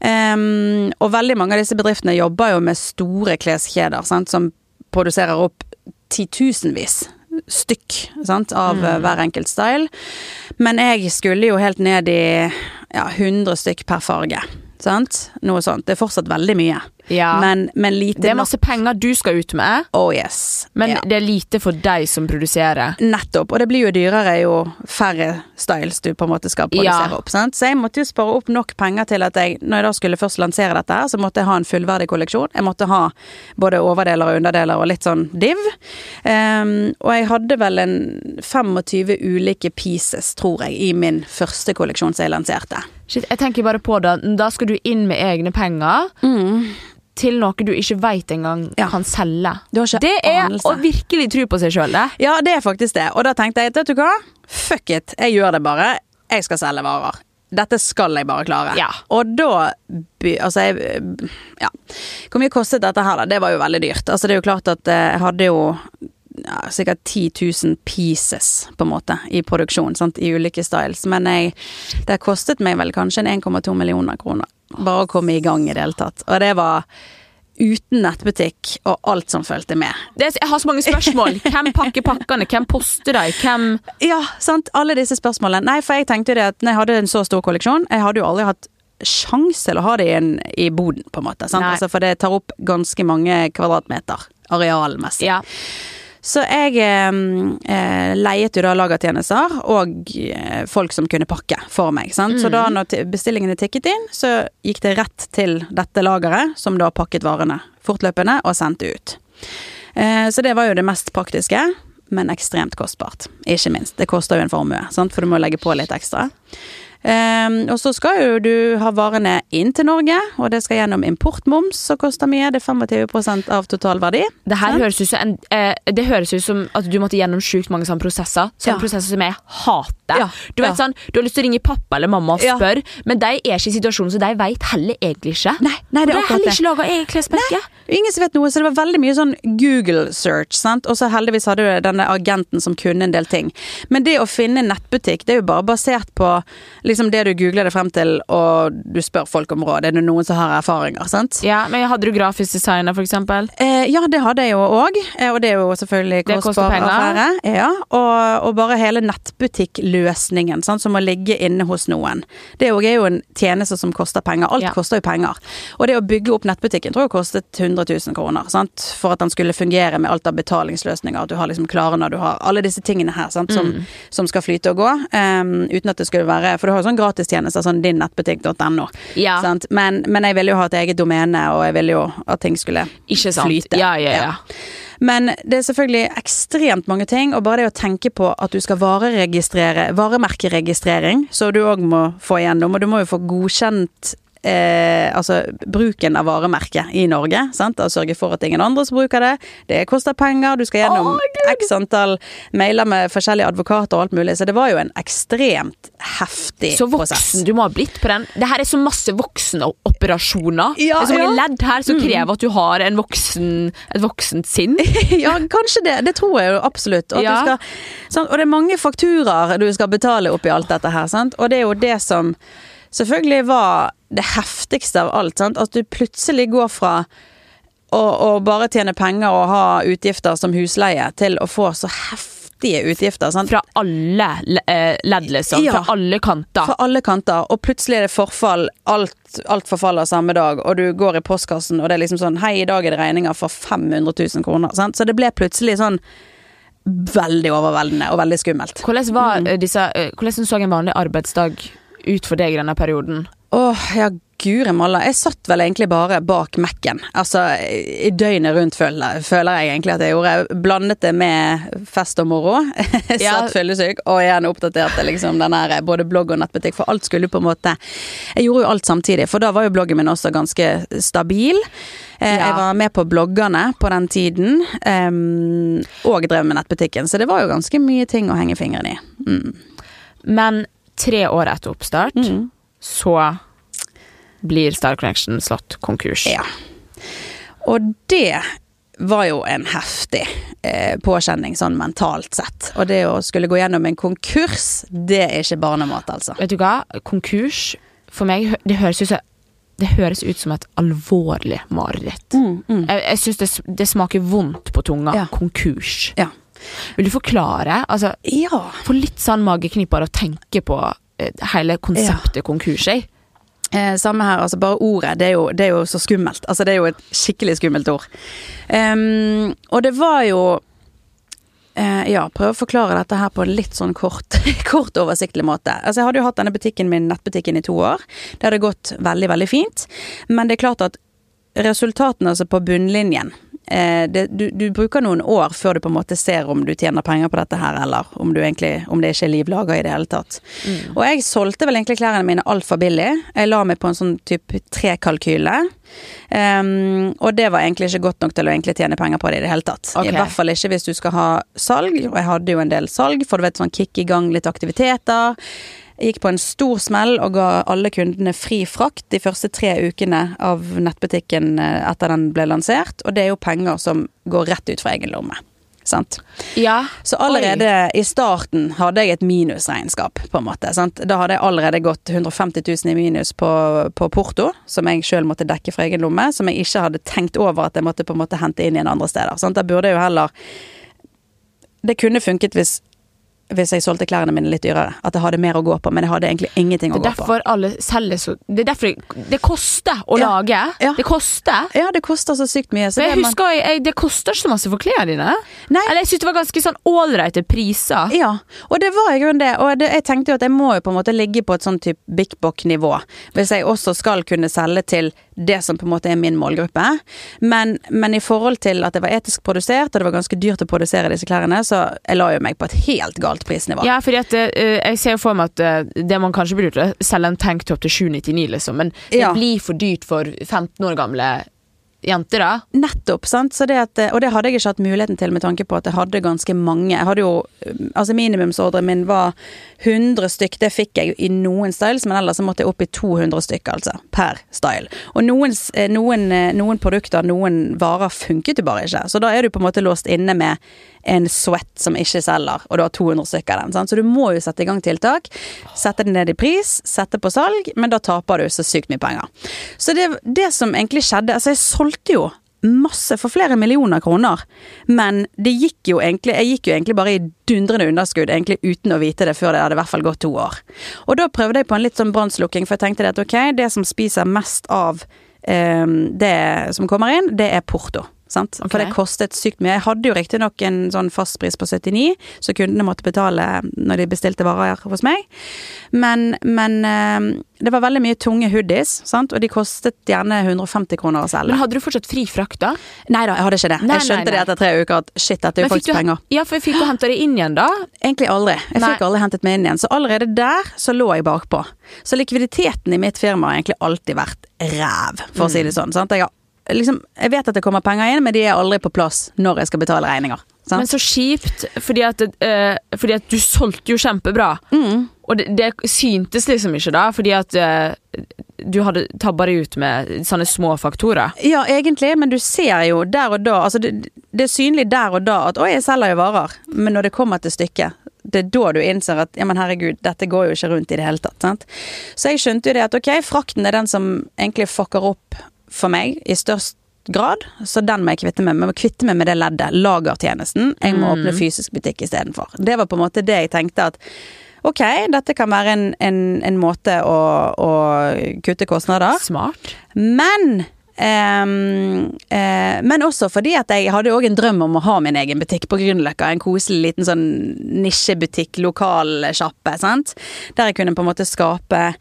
Um, og veldig mange av disse bedriftene jobber jo med store kleskjeder sant, som produserer opp titusenvis stykk sant, av mm. hver enkelt style. Men jeg skulle jo helt ned i ja, 100 stykk per farge. Sant? Noe sånt. Det er fortsatt veldig mye. Ja. Men, men lite det er masse penger du skal ut med, Oh yes. men ja. det er lite for deg som produserer. Nettopp. Og det blir jo dyrere jo færre styles du på en måte skal produsere Ja. opp. Sant? Så jeg måtte jo spare opp nok penger til at jeg, når jeg da skulle først lansere dette, her, så måtte jeg ha en fullverdig kolleksjon. Jeg måtte ha både overdeler og underdeler og litt sånn div. Um, og jeg hadde vel en 25 ulike pieces, tror jeg, i min første kolleksjon som jeg lanserte. Shit, jeg tenker bare på det, da skal du inn med egne penger til noe du ikke veit engang Ja. kan selge. Du har ikke Det er anelse. å virkelig tro på seg sjøl, det. Ja, det er faktisk det. Og da tenkte jeg, vet du hva? Fuck it, jeg gjør det bare. Jeg skal selge varer. Dette skal jeg bare klare. Ja. Og da Altså, jeg Ja. Hvor mye kostet dette her, da? Det var jo veldig dyrt. Altså, det er jo klart at eh, jeg hadde jo ja, sikkert 10 000 pieces, på en måte, i produksjon, sant, i ulike styles. Men jeg, det kostet meg vel kanskje 1,2 millioner kroner. Bare å komme i gang i det hele tatt. Og det var uten nettbutikk og alt som fulgte med. det jeg har så mange spørsmål. Hvem pakker pakkene? Hvem poster dem? Hvem Ja, sant. Alle disse spørsmålene. Nei, for jeg tenkte jo det at når jeg hadde en så stor kolleksjon Jeg hadde jo aldri hatt sjans til å ha det i, i boden, på en måte. Altså, for det tar opp ganske mange kvadratmeter arealmessig. Ja. Så jeg eh, leiet jo da lagertjenester og eh, folk som kunne pakke for meg. Sant? Så da når ti- bestillingene tikket inn, så gikk det rett til dette lageret, som da pakket varene fortløpende og sendte ut. Eh, så det var jo det mest praktiske, men ekstremt kostbart. Ikke minst. Det koster jo en formue, sant? for du må legge på litt ekstra. Eh, og så skal jo du ha varene inn til Norge, og det skal gjennom importmoms, som koster mye. Det er 25% av totalverdi. Det her høres ut som en, eh, Det høres ut som at du måtte gjennom sjukt mange sånne prosesser. Sånne Ja. prosesser som jeg hater. Ja, Du vet ja. sånn, du har lyst til å ringe pappa eller mamma og spørre, men de er ikke i situasjonen, så de vet heller egentlig ikke. Nei, nei, Og det de er har heller ikke laga eget klesmerke. Ingen som vet noe, så det var veldig mye sånn Google search, sant. Og så heldigvis hadde du denne agenten som kunne en del ting. Men det å finne en nettbutikk, det er jo bare basert på liksom det du googler det frem til, og du spør folk om råd. Er det noen som har erfaringer, sant? Ja, men Hadde du grafisk designer, for eksempel? Eh, ja, det hadde jeg jo òg, og det er jo selvfølgelig Det koster kostbar penger. affære. Ja, og, og bare hele nettbutikkløsningen, sant, som må ligge inne hos noen. Det er jo- er jo en tjeneste som koster penger. Alt Ja. koster jo penger. Og det å bygge opp nettbutikken tror jeg kostet 100 000 kroner, sant, for at den skulle fungere med alt av betalingsløsninger, at du har liksom Klarna, du har alle disse tingene her, sant, som, Mm. som skal flyte og gå, um, uten at det skulle være For du har jo sånn gratistjenester, sånn dinnettbutikk.no. Ja. Men, men jeg ville jo ha et eget domene, og jeg ville jo at ting skulle flyte. Ja, ja, ja. Men det er selvfølgelig ekstremt mange ting, og bare det å tenke på at du skal vareregistrere, varemerkeregistrering, så du òg må få igjennom, og du må jo få godkjent eh, altså bruken av varemerket i Norge. Sant? Og sørge for at ingen andre som bruker det. Det koster penger, du skal gjennom oh, x antall mailer med forskjellige advokater og alt mulig. Så det var jo en ekstremt heftig prosess. Så prosess. voksen du må ha blitt på den. Det her er så masse voksenoperasjoner. Ja, det er så mange ja. ledd her som krever at du har en voksen, et voksent sinn. Ja, kanskje det. Det tror jeg jo absolutt. Og, Ja. du skal, og det er mange fakturaer du skal betale oppi alt dette her. Sant? Og det er jo det som selvfølgelig var det heftigste av alt. Sant? At du plutselig går fra å, å bare tjene penger og ha utgifter som husleie, til å få så heftige utgifter. Sant? Fra alle le- eh, ledd, liksom. Ja. Fra alle kanter. Fra alle kanter, og plutselig er det forfall. Alt, alt forfaller samme dag, og du går i postkassen, og det er liksom sånn Hei, i dag er det regninger for 500 000 kroner. Sant? Så det ble plutselig sånn veldig overveldende og veldig skummelt. Hvordan, var Mm. eh, disse, eh, hvordan så en vanlig arbeidsdag ut for deg i denne perioden? Åh, ja, guri malla. Jeg satt vel egentlig bare bak Mac-en. Altså, i døgnet rundt føler, føler jeg egentlig at jeg gjorde. Jeg Blandet det med fest og moro. Jeg Ja. satt fyllesyk, og igjen oppdaterte liksom den her både blogg og nettbutikk, for alt skulle på en måte Jeg gjorde jo alt samtidig, for da var jo bloggen min også ganske stabil. Eh, Ja. Jeg var med på bloggerne på den tiden, em, og drev med nettbutikken, så det var jo ganske mye ting å henge fingeren i. Mm. Men tre år etter oppstart, Mm. så blir Star Connection slått konkurs. Ja. Og det var jo en heftig eh, påkjenning sånn mentalt sett. Og det å skulle gå gjennom en konkurs, det er ikke barnemat, altså. Vet du hva? Konkurs, for meg, det høres ut som det høres ut som et alvorlig mareritt. Jeg, jeg syns det, det smaker vondt på tunga. Ja. Konkurs. Ja. Vil du forklare? Altså, Ja. Får litt sånn mageknip av å tenke på eh, hele konseptet konkurs. Jeg. Eh, samme her, altså bare ordet, det er, jo, det er jo så skummelt. Altså det er jo et skikkelig skummelt ord. Um, og det var jo uh, Ja, prøve å forklare dette her på en litt sånn kort, kort oversiktlig måte. Altså jeg hadde jo hatt denne butikken min, nettbutikken, i to år. Det hadde gått veldig, veldig fint. Men det er klart at resultatene altså på bunnlinjen det, du, du bruker noen år før du på en måte ser om du tjener penger på dette her, eller om, du egentlig, om det ikke er livlaga i det hele tatt. Og jeg solgte vel egentlig klærne mine altfor billig. Jeg la meg på en sånn type trekalkyle. Um, og det var egentlig ikke godt nok til å egentlig tjene penger på det i det hele tatt. Okay. I hvert fall ikke hvis du skal ha salg, og jeg hadde jo en del salg, for du vet sånn kick i gang litt aktiviteter. Gikk på en stor smell og ga alle kundene fri frakt de første tre ukene av nettbutikken eh, etter den ble lansert, og det er jo penger som går rett ut fra egen lomme. Sant? Ja. Så allerede i starten hadde jeg et minusregnskap, på en måte. Sant? Da hadde jeg allerede gått 150 000 i minus på, på porto, som jeg sjøl måtte dekke fra egen lomme, som jeg ikke hadde tenkt over at jeg måtte på en måte hente inn igjen andre steder. Sant? Da burde jeg jo heller Det kunne funket hvis hvis jeg solgte klærne mine litt dyrere. At jeg hadde mer å gå på, men jeg hadde egentlig ingenting å gå på. så Det er derfor det, det koster å Ja. lage. Ja. Det koster. Ja, det koster så sykt mye. Så Men jeg det husker, jeg, det koster ikke så masse for klærne dine. Nei. Eller jeg syns det var ganske sånn ålreite priser. Ja, og det var i grunnen det. Og det, jeg tenkte jo at jeg må jo på en måte ligge på et sånn type Big Bock-nivå. Hvis jeg også skal kunne selge til det som på en måte er min målgruppe. Men, men i forhold til at det var etisk produsert, og det var ganske dyrt å produsere disse klærne, så jeg la jo meg på et helt galt prisnivå. Ja, fordi at uh, jeg ser jo for meg at uh, det man kanskje burde selge en tanktop til 799, liksom. Men det Ja. blir for dyrt for 15 år gamle jenter, da. Nettopp, sant. Det at, og det hadde jeg ikke hatt muligheten til med tanke på at jeg hadde ganske mange. Jeg hadde jo, altså Minimumsordren min var 100 stykk, det fikk jeg i noen styles, men ellers måtte jeg opp i 200 stykk, altså. Per style. Og noen, eh, noen, eh, noen produkter, noen varer funket jo bare ikke. Så da er du på en måte låst inne med en sweat som ikke selger, og du har 200 stykker av den. Sant? Så du må jo sette i gang tiltak. Sette det ned i pris, sette på salg, men da taper du så sykt mye penger. Så det, det som egentlig skjedde Altså, jeg solgte jo masse for flere millioner kroner, men det gikk jo egentlig Jeg gikk jo egentlig bare i dundrende underskudd, egentlig uten å vite det før det hadde i hvert fall gått to år. Og da prøvde jeg på en litt sånn brannslukking, for jeg tenkte at ok, det som spiser mest av eh, det som kommer inn, det er porto. Sant? Okay. For det kostet sykt mye. Jeg hadde jo riktignok en sånn fastpris på 79, så kundene måtte betale når de bestilte varer hos meg. Men, men eh, det var veldig mye tunge hoodies, sant? og de kostet gjerne 150 kroner å selge. Men hadde du fortsatt fri frakt, da? Nei da, jeg hadde ikke det. Nei, jeg skjønte nei, nei. det etter tre uker at shit, dette er jo faktisk du- penger. Ja, for fikk du henta det inn igjen, da. Egentlig aldri. Jeg fikk aldri hentet meg inn igjen. Så allerede der så lå jeg bakpå. Så likviditeten i mitt firma har egentlig alltid vært ræv, for å si det Mm. sånn. Sant? Jeg, har, liksom, jeg vet at det kommer penger inn, men de er aldri på plass når jeg skal betale regninger. Sant? Men så kjipt, fordi at, uh, fordi at du solgte jo kjempebra. Mm. Og det, det syntes liksom ikke da, fordi at uh, du hadde tabba deg ut med sånne små faktorer. Ja, egentlig, men du ser jo der og da altså det, det er synlig der og da at 'oi, jeg selger jo varer', men når det kommer til stykket det er da du innser at ja, men herregud, dette går jo ikke rundt i det hele tatt. Sant? Så jeg skjønte jo det at ok, frakten er den som egentlig fucker opp for meg i størst grad, så den må jeg kvitte meg med. Jeg må kvitte meg med det leddet. Lagertjenesten. Jeg må åpne fysisk butikk istedenfor. Det var på en måte det jeg tenkte at ok, dette kan være en, en, en måte å, å kutte kostnader. Smart. Men um, uh, men også fordi at jeg hadde òg en drøm om å ha min egen butikk på Grünerløkka. En koselig liten sånn nisjebutikk, lokal sjappe, sant. Der jeg kunne på en måte skape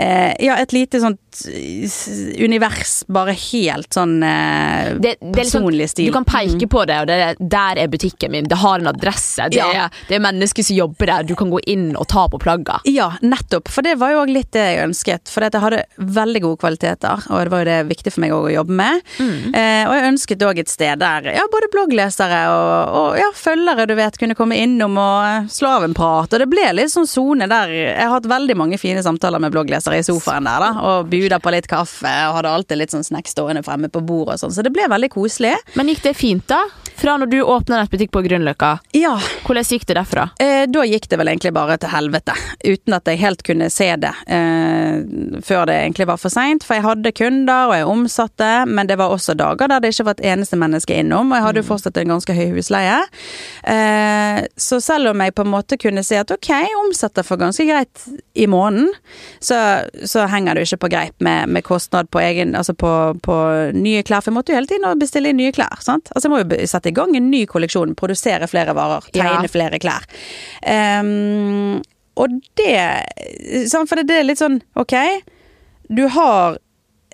eh, ja, et lite sånt eh, univers, bare helt sånn eh, Det, det personlig sånn, personlig stil. du kan peke på det, og det er, der er butikken min. Det har en adresse. Det, Ja. er, det er mennesker som jobber der. Du kan gå inn og ta på plagga. Ja, nettopp. For det var jo òg litt det jeg ønsket. For jeg hadde veldig gode kvaliteter, og det var jo det viktig for meg òg å jobbe med. Eh, og jeg ønsket òg et sted der ja, både blogglesere og, og ja, følgere du vet, kunne komme innom og eh, slå av en prat. Og det ble litt sånn sone der. Jeg har hatt veldig mange fine samtaler med blogglesere i sofaen der, da. Og buder på litt kaffe, og hadde alltid litt sånn snacks stående fremme på bordet og sånn. Så det ble veldig koselig. Men gikk det fint, da? Fra når du åpna nettbutikk på Grünerløkka, Ja, hvordan gikk det derfra? Eh, da gikk det vel egentlig bare til helvete, uten at jeg helt kunne se det eh, før det egentlig var for seint. For jeg hadde kunder, og jeg omsatte, men det var også dager der det ikke var et eneste menneske innom, og jeg hadde jo fortsatt en ganske høy husleie. Eh, så selv om jeg på en måte kunne si at ok, jeg omsetter for ganske greit i måneden, så, så henger det jo ikke på greip med, med kostnad på egen Altså på, på nye klær, for jeg måtte jo hele tiden bestille inn nye klær, sant. Altså jeg må jo be- sette i gang en ny kolleksjon, produsere flere varer, tegne Ja. flere klær. Um, og det For det er litt sånn Ok, du har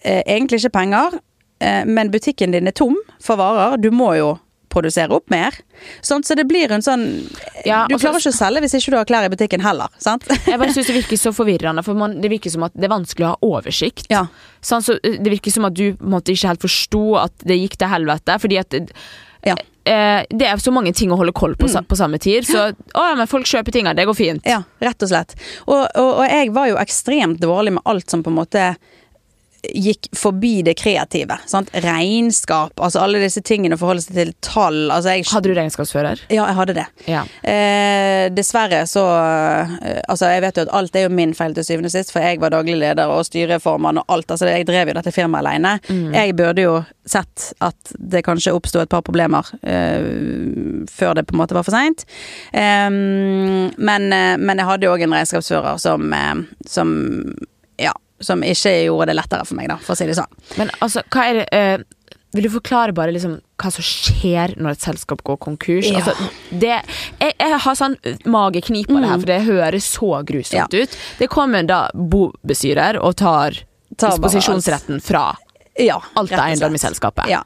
eh, egentlig ikke penger, eh, men butikken din er tom for varer. Du må jo produsere opp mer. Sånn, så det blir en sånn Ja, Du klarer ikke å selge hvis ikke du har klær i butikken heller. Sant? Jeg bare synes Det virker så forvirrende, for man, det virker som at det er vanskelig å ha oversikt. Ja. Sånn, så det virker som at du måtte ikke helt forsto at det gikk til helvete. Fordi at Ja. eh, det er så mange ting å holde koll på sa- på samme tid. Så å, ja, men folk kjøper tinga, det går fint. Ja, rett og slett. Og, og, og jeg var jo ekstremt dårlig med alt som på en måte gikk forbi det kreative. Sant? Regnskap, altså alle disse tingene, forholde seg til tall. Altså jeg, Hadde du regnskapsfører? ja, jeg hadde det. Ja. Eh, dessverre så eh, Altså, jeg vet jo at alt er jo min feil til syvende og sist, for jeg var daglig leder og styreformann og alt. Altså, jeg drev jo dette firmaet alene. Jeg burde jo sett at det kanskje oppsto et par problemer eh, før det på en måte var for seint. men, eh, men jeg hadde jo òg en regnskapsfører som, eh, som Ja, som ikke gjorde det lettere for meg, da, for å si det sånn. Men altså, hva er det uh, Vil du forklare bare liksom hva som skjer når et selskap går konkurs? Ja. Altså, det, jeg, jeg har sånn mageknip av det her, for det høres så grusomt Ja. ut. Det kommer da bobestyrer og tar Tar disposisjonsretten fra Ja, alt er eiendom i selskapet. Ja.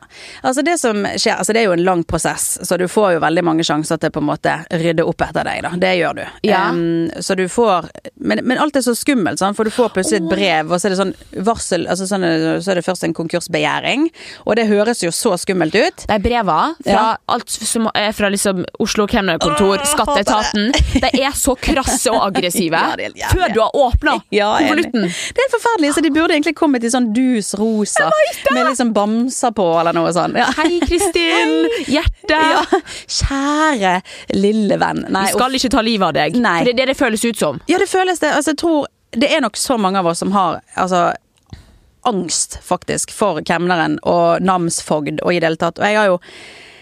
Altså det som skjer, altså det er jo en lang prosess, så du får jo veldig mange sjanser til på en måte rydde opp etter deg, da. Det gjør du. Ja. Um, så du får men, men alt er så skummelt, sånn, for du får plutselig et brev, og så er det sånn varsel Altså sånn, så er det først en konkursbegjæring, og det høres jo så skummelt ut. De breva fra Ja. alt som er fra liksom Oslo kemnerkontor, Skatteetaten, de er så krasse og aggressive Ja, det er før du har åpna er konvolutten. Det er helt forferdelig, så de burde egentlig kommet i sånn dus rosa, med liksom bamser på, eller noe sånt. Ja. Hei, Kristin! Hjerte! Ja, kjære lille venn. Nei, Vi skal ikke ta livet av deg. Nei. For det er det det føles ut som. Ja, det føles det. Altså, jeg tror det er nok så mange av oss som har altså, angst, faktisk, for kemneren og namsfogd og i det hele tatt. Og jeg har jo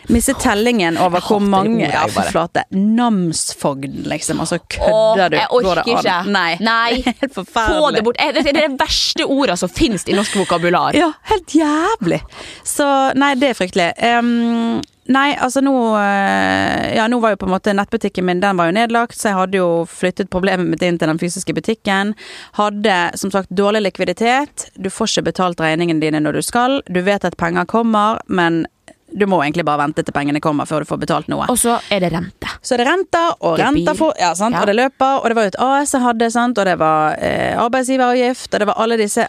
Mistet tellingen over hvor mange Ja, flate. Namsfogden, liksom. Altså, kødder du? jeg orker ikke. Nei. Nei. Helt Få forferdelig. det bort. Det er det verste ordet som finnes i norsk vokabular. Ja, helt jævlig. Så nei, det er fryktelig. Um, nei, altså nå eh, Ja, nå var jo på en måte nettbutikken min Den var jo nedlagt, så jeg hadde jo flyttet problemet mitt inn til den fysiske butikken. Hadde som sagt dårlig likviditet. Du får ikke betalt regningene dine når du skal. Du vet at penger kommer, men du må egentlig bare vente til pengene kommer før du får betalt noe. Og så er det rente. Så er det renter, og Gebyr. renter for, ja, sant? Ja. og det løper, og det var jo et AS jeg hadde, sant? og det var eh, arbeidsgiveravgift, og det var alle disse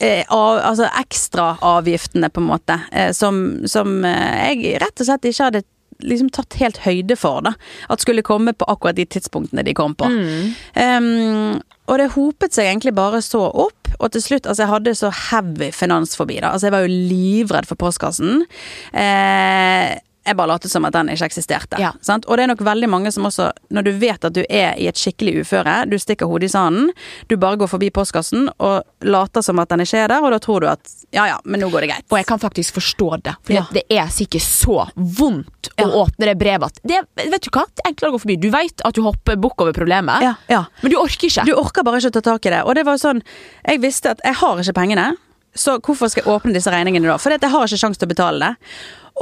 eh, av, altså ekstraavgiftene, på en måte, eh, som, som eh, jeg rett og slett ikke hadde liksom tatt helt høyde for, da. At skulle komme på akkurat de tidspunktene de kom på. Em, og det hopet seg egentlig bare så opp, og til slutt Altså, jeg hadde så heavy finansfobi, da. Altså, jeg var jo livredd for postkassen. Eh, jeg bare latet som at den ikke eksisterte. Ja. Sant? Og det er nok veldig mange som også, når du vet at du er i et skikkelig uføre, du stikker hodet i sanden, du bare går forbi postkassen og later som at den ikke er der, og da tror du at ja ja, men nå går det greit. Og jeg kan faktisk forstå det. For Ja. det er sikkert så vondt å åpne det brevet at det, Vet du hva? Det er enklere å gå forbi. Du vet at du hopper bukk over problemet, Ja, ja. men du orker ikke. Du orker bare ikke å ta tak i det. Og det var sånn Jeg visste at jeg har ikke pengene, så hvorfor skal jeg åpne disse regningene da? For jeg har ikke sjanse til å betale det.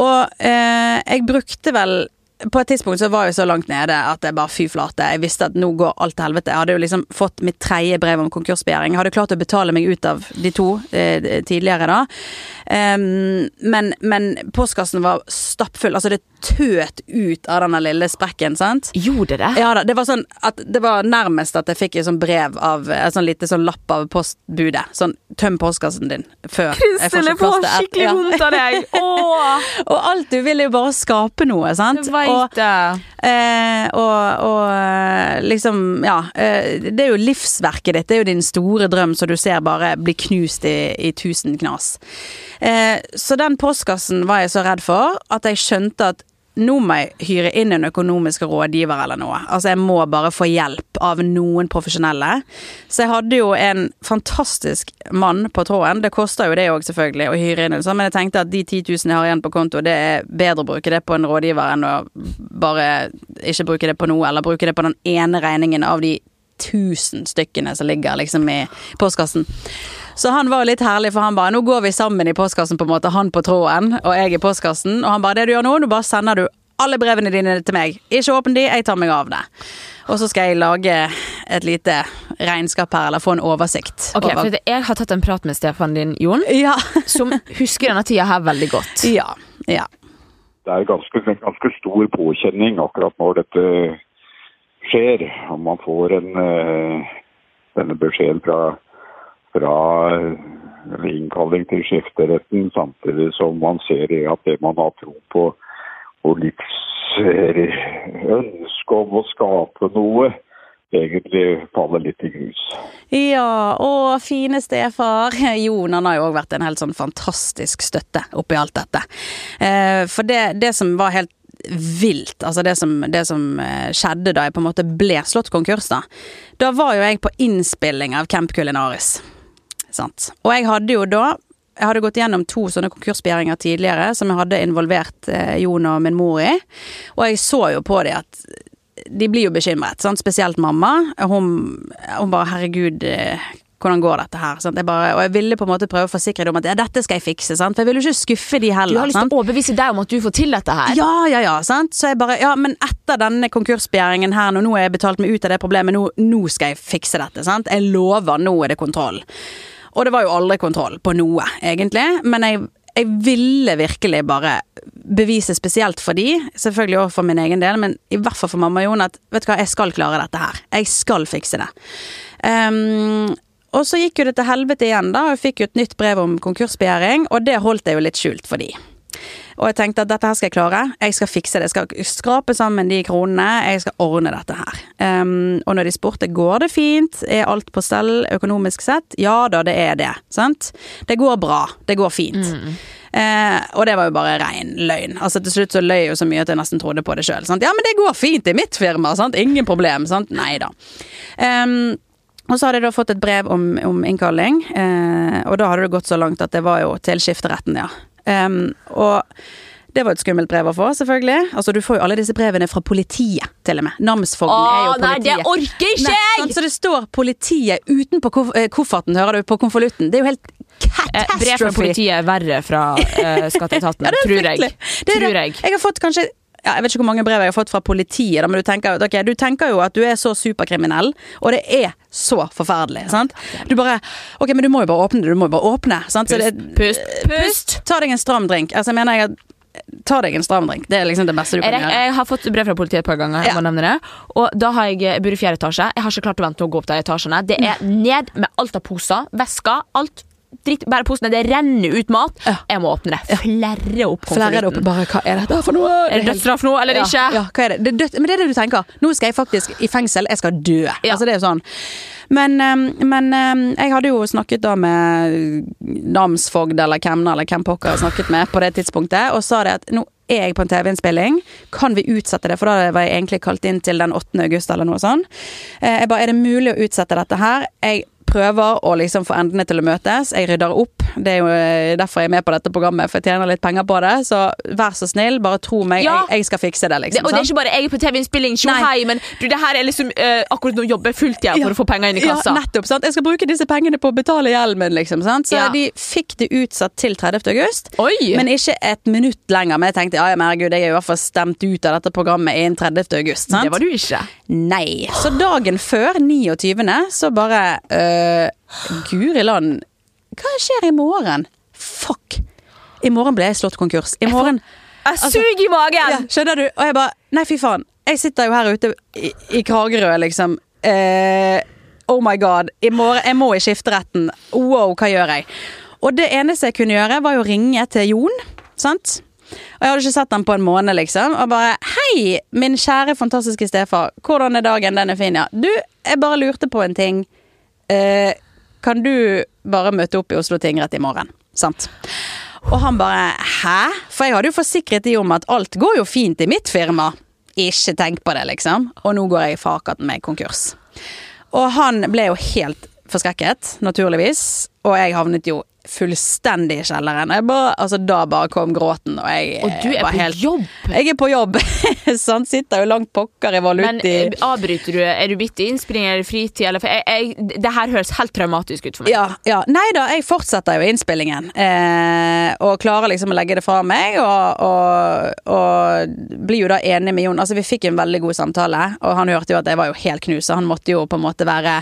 Og eh, jeg brukte vel på et tidspunkt så var jeg så langt nede at jeg bare fy flate. Jeg visste at nå går alt til helvete. Jeg hadde jo liksom fått mitt tredje brev om konkursbegjæring. Jeg hadde klart å betale meg ut av de to eh, tidligere da. Um, men, men postkassen var stappfull. Altså det tøt ut av denne lille sprekken, sant. Gjorde det? Ja da, det var sånn at det var nærmest at jeg fikk et sånn brev av En sånn lite sånn lapp av postbudet. Sånn tøm postkassen din før jeg får til et- ja. av deg! Åh, Og alt du vil er jo bare skape noe, sant? Det vet Og, eh, og, og eh, liksom Ja. Eh, det er jo livsverket ditt. Det er jo din store drøm som du ser bare bli knust i, i tusen knas. Eh, så den postkassen var jeg så redd for at jeg skjønte at nå må jeg hyre inn en økonomisk rådgiver eller noe. Altså jeg må bare få hjelp av noen profesjonelle. Så jeg hadde jo en fantastisk mann på tråden. Det koster jo det òg, selvfølgelig, å hyre inn en sånn, men jeg tenkte at de 10 000 jeg har igjen på konto, det er bedre å bruke det på en rådgiver enn å bare ikke bruke det på noe, eller bruke det på den ene regningen av de tusen stykkene som ligger liksom i postkassen. Så han var litt herlig, for han bare Nå går vi sammen i postkassen, på en måte. Han på tråden, og jeg i postkassen. Og han bare Det du gjør nå, nå bare sender du alle brevene dine til meg. Ikke åpne de, jeg tar meg av det. Og så skal jeg lage et lite regnskap her, eller få en oversikt. Ok, over- for Jeg har tatt en prat med Stefan din, Jon, ja. som husker denne tida her veldig godt. ja. Ja. det er ganske, en ganske stor påkjenning akkurat når dette skjer. Om man får en, eh, denne beskjeden fra, fra innkalling til skifteretten, samtidig som man ser i at det man har tro på og livsønske om å skape noe, egentlig faller litt i grus. Ja, og fine stefar. Jon han har jo òg vært en helt sånn fantastisk støtte oppi alt dette. Eh, for det, det som var helt vilt, altså det som, det som eh, skjedde da jeg på en måte ble slått konkurs, da. Da var jo jeg på innspilling av Camp Culinaris. Sant. Og jeg hadde jo da jeg hadde gått gjennom to sånne konkursbegjæringer tidligere som jeg hadde involvert eh, Jon og min mor i. Og jeg så jo på dem at de blir jo bekymret, sant? spesielt mamma. Hun, hun bare 'herregud, eh, hvordan går dette her?' Sant? Jeg bare, og jeg ville på en måte prøve å forsikre dem om at ja, dette skal jeg fikse, sant? for jeg ville jo ikke skuffe de heller. Du har lyst til å overbevise deg om at du får til dette her. Ja, ja, ja, sant? Så jeg bare, ja, men etter denne konkursbegjæringen her, nå, nå har jeg betalt meg ut av det problemet, nå, nå skal jeg fikse dette, sant? Jeg lover, nå er det kontroll. Og det var jo aldri kontroll på noe, egentlig, men jeg, jeg ville virkelig bare bevise spesielt for de, selvfølgelig også for min egen del, men i hvert fall for mamma og Jon, at vet du hva, jeg skal klare dette her. Jeg skal fikse det. Um, og så gikk jo det til helvete igjen, da, og jeg fikk jo et nytt brev om konkursbegjæring, og det holdt jeg jo litt skjult for de. Og jeg tenkte at dette her skal jeg klare. Jeg skal fikse det. Jeg skal skrape sammen de kronene. Jeg skal ordne dette her. Um, og når de spurte går det fint, er alt på stell økonomisk sett, ja da, det er det. Sant? Det går bra. Det går fint. Eh, og det var jo bare rein løgn. Altså Til slutt så løy jo så mye at jeg nesten trodde på det sjøl. Ja, men det går fint i mitt firma. Sant? Ingen problem. Sant? Nei da. Um, og så hadde jeg da fått et brev om, om innkalling, eh, og da hadde det gått så langt at det var jo til skifteretten, ja. Ehm, og Det var et skummelt brev å få, selvfølgelig. Altså, du får jo alle disse brevene fra politiet, til og med. Namsfogden er jo politiet. nei, det orker ikke jeg! så det står politiet utenpå koff eh, kofferten, hører du, på konvolutten. Det er jo helt catastrophe. Brev fra politiet er verre fra uh, skatteetaten, Ja, tror jeg. Det Tror jeg. Jeg har fått kanskje ja, jeg vet ikke hvor mange brev jeg har fått fra politiet, da, men du tenker, at, du tenker jo at du er så superkriminell, og det er så forferdelig. Sant? Du bare Ok, men du må jo bare åpne det. Du må jo bare åpne. Sant? Så Pust, det, pust, pust. Ta deg en stram drink. Altså, jeg mener jeg at Ta deg en stram drink. Det er liksom det beste du kan jeg, gjøre. jeg har fått brev fra politiet et par ganger. Ja. det Og da har jeg jeg bor i fjerde etasje. Jeg har ikke klart å vente å gå opp de etasjene. Det er ned med alt av poser, vesker, alt. Dritt, bare posene. Det renner ut mat. Jeg må åpne det. Flere opp Flere opp. konvolutten. Bare hva er dette for noe? Er det dødsstraff nå, eller ja, ikke? Ja, hva er det? det er men det er det du tenker. Nå skal jeg faktisk i fengsel. Jeg skal dø. Ja. Altså, det er jo sånn. Men, ehm, men ehm, jeg hadde jo snakket da med namsfogd eller kemner eller hvem pokker jeg snakket med på det tidspunktet, og sa det at nå er jeg på en TV-innspilling. Kan vi utsette det? For da var jeg egentlig kalt inn til den 8. august eller noe sånt. Eh, Jeg bare, er det mulig å utsette dette her? Jeg prøver å liksom få endene til å møtes. Jeg rydder opp. Det er jo eh, derfor jeg er med på dette programmet, for jeg tjener litt penger på det. Så vær så snill, bare tro meg. Ja. Jeg, jeg skal fikse det, Det, liksom. og det er ikke bare jeg er på TV-innspilling, tjo hei, men du, det her er liksom uh, akkurat nå jobber jeg fulltida for Ja. å få penger inn i kassa. Ja, nettopp. sant? Jeg skal bruke disse pengene på å betale gjelden min, liksom. Sant? Så Ja. de fikk det utsatt til 30. august. Oi! Men ikke et minutt lenger. Men jeg tenkte ja, herregud, jeg er i hvert fall stemt ut av dette programmet innen 30. august. Sant? det var du ikke. Nei. Så dagen før, 29., så bare øh, Guri land, hva skjer i morgen? Fuck! I morgen ble jeg slått konkurs. I morgen Jeg suger i magen! ja, Skjønner du? Og jeg bare Nei, fy faen. Jeg sitter jo her ute i, i Kragerø, liksom. Eh, oh my god. I morgen, jeg må i skifteretten. Wow, hva gjør jeg? Og det eneste jeg kunne gjøre, var jo å ringe til Jon. Sant? Og jeg hadde ikke sett han på en måned, liksom. Og bare Hei, min kjære, fantastiske stefar. Hvordan er dagen? Den er fin, ja. Du, jeg bare lurte på en ting. Eh, kan du bare møte opp i Oslo tingrett i morgen? Sant? Og han bare Hæ? For jeg hadde jo forsikret de om at alt går jo fint i mitt firma. Ikke tenk på det, liksom. Og nå går jeg fakat med konkurs. Og han ble jo helt forskrekket, naturligvis. Og jeg havnet jo fullstendig i kjelleren. Bare, altså, da bare kom gråten, og jeg Og du er var på helt jobb! Jeg er på jobb. sånn sitter jo langt pokker i valuti. Men avbryter du? Er du midt i innspilling eller fritid? Eller, jeg, jeg, det her høres helt traumatisk ut for meg. Ja, ja. Nei da, jeg fortsetter jo innspillingen. Eh, og klarer liksom å legge det fra meg, og, og, og blir jo da enig med Jon. Altså, vi fikk en veldig god samtale, og han hørte jo at jeg var jo helt knust, han måtte jo på en måte være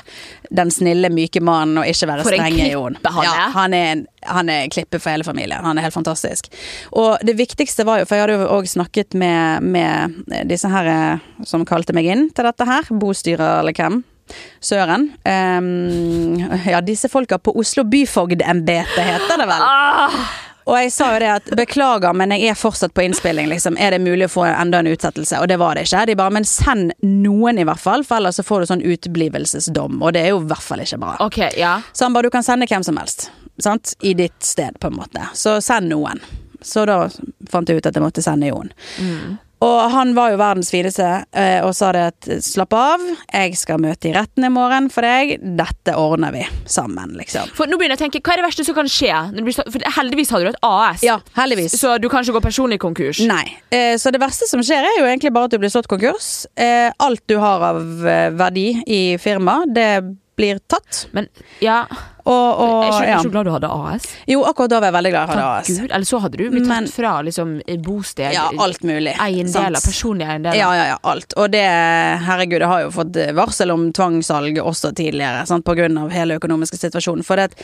den snille, myke mannen, og ikke være strenge Jon. han Ja, er. han er, en, han er klippet for hele familien. Han er helt fantastisk. Og det viktigste var jo, for jeg hadde jo òg snakket med, med disse her eh, som kalte meg inn til dette her, bostyrer eller hvem. Søren. Um, ja, disse folka på Oslo byfogdembete heter det vel. Ah, Og jeg sa jo det at beklager, men jeg er fortsatt på innspilling, liksom. Er det mulig å få enda en utsettelse? Og det var det ikke. De bare men send noen i hvert fall, for ellers så får du sånn uteblivelsesdom. Og det er jo i hvert fall ikke bra. ok, ja. Så han bare du kan sende hvem som helst. Sant? I ditt sted, på en måte. Så send noen. Så da fant jeg ut at jeg måtte sende Jon. Og han var jo verdens fineste eh, og sa det at slapp av, jeg skal møte i retten i morgen for deg. Dette ordner vi sammen, liksom. For nå begynner jeg å tenke, Hva er det verste som kan skje? For heldigvis hadde du et AS, Ja, heldigvis. så du kan ikke gå personlig konkurs. Nei. Eh, så det verste som skjer, er jo egentlig bare at du blir slått konkurs. Eh, alt du har av verdi i firmaet, det blir tatt. Men ja, Og, og jeg er ikke, ja. glad du hadde AS. Jo, akkurat da var jeg veldig glad jeg hadde AS. Gud, Eller så hadde du blitt tatt fra liksom, bosted, Ja, alt mulig. eiendeler, personlige eiendeler. Ja, ja, ja, alt. Og det, herregud, jeg har jo fått varsel om tvangssalg også tidligere, sant, på grunn av hele økonomiske situasjonen. For det at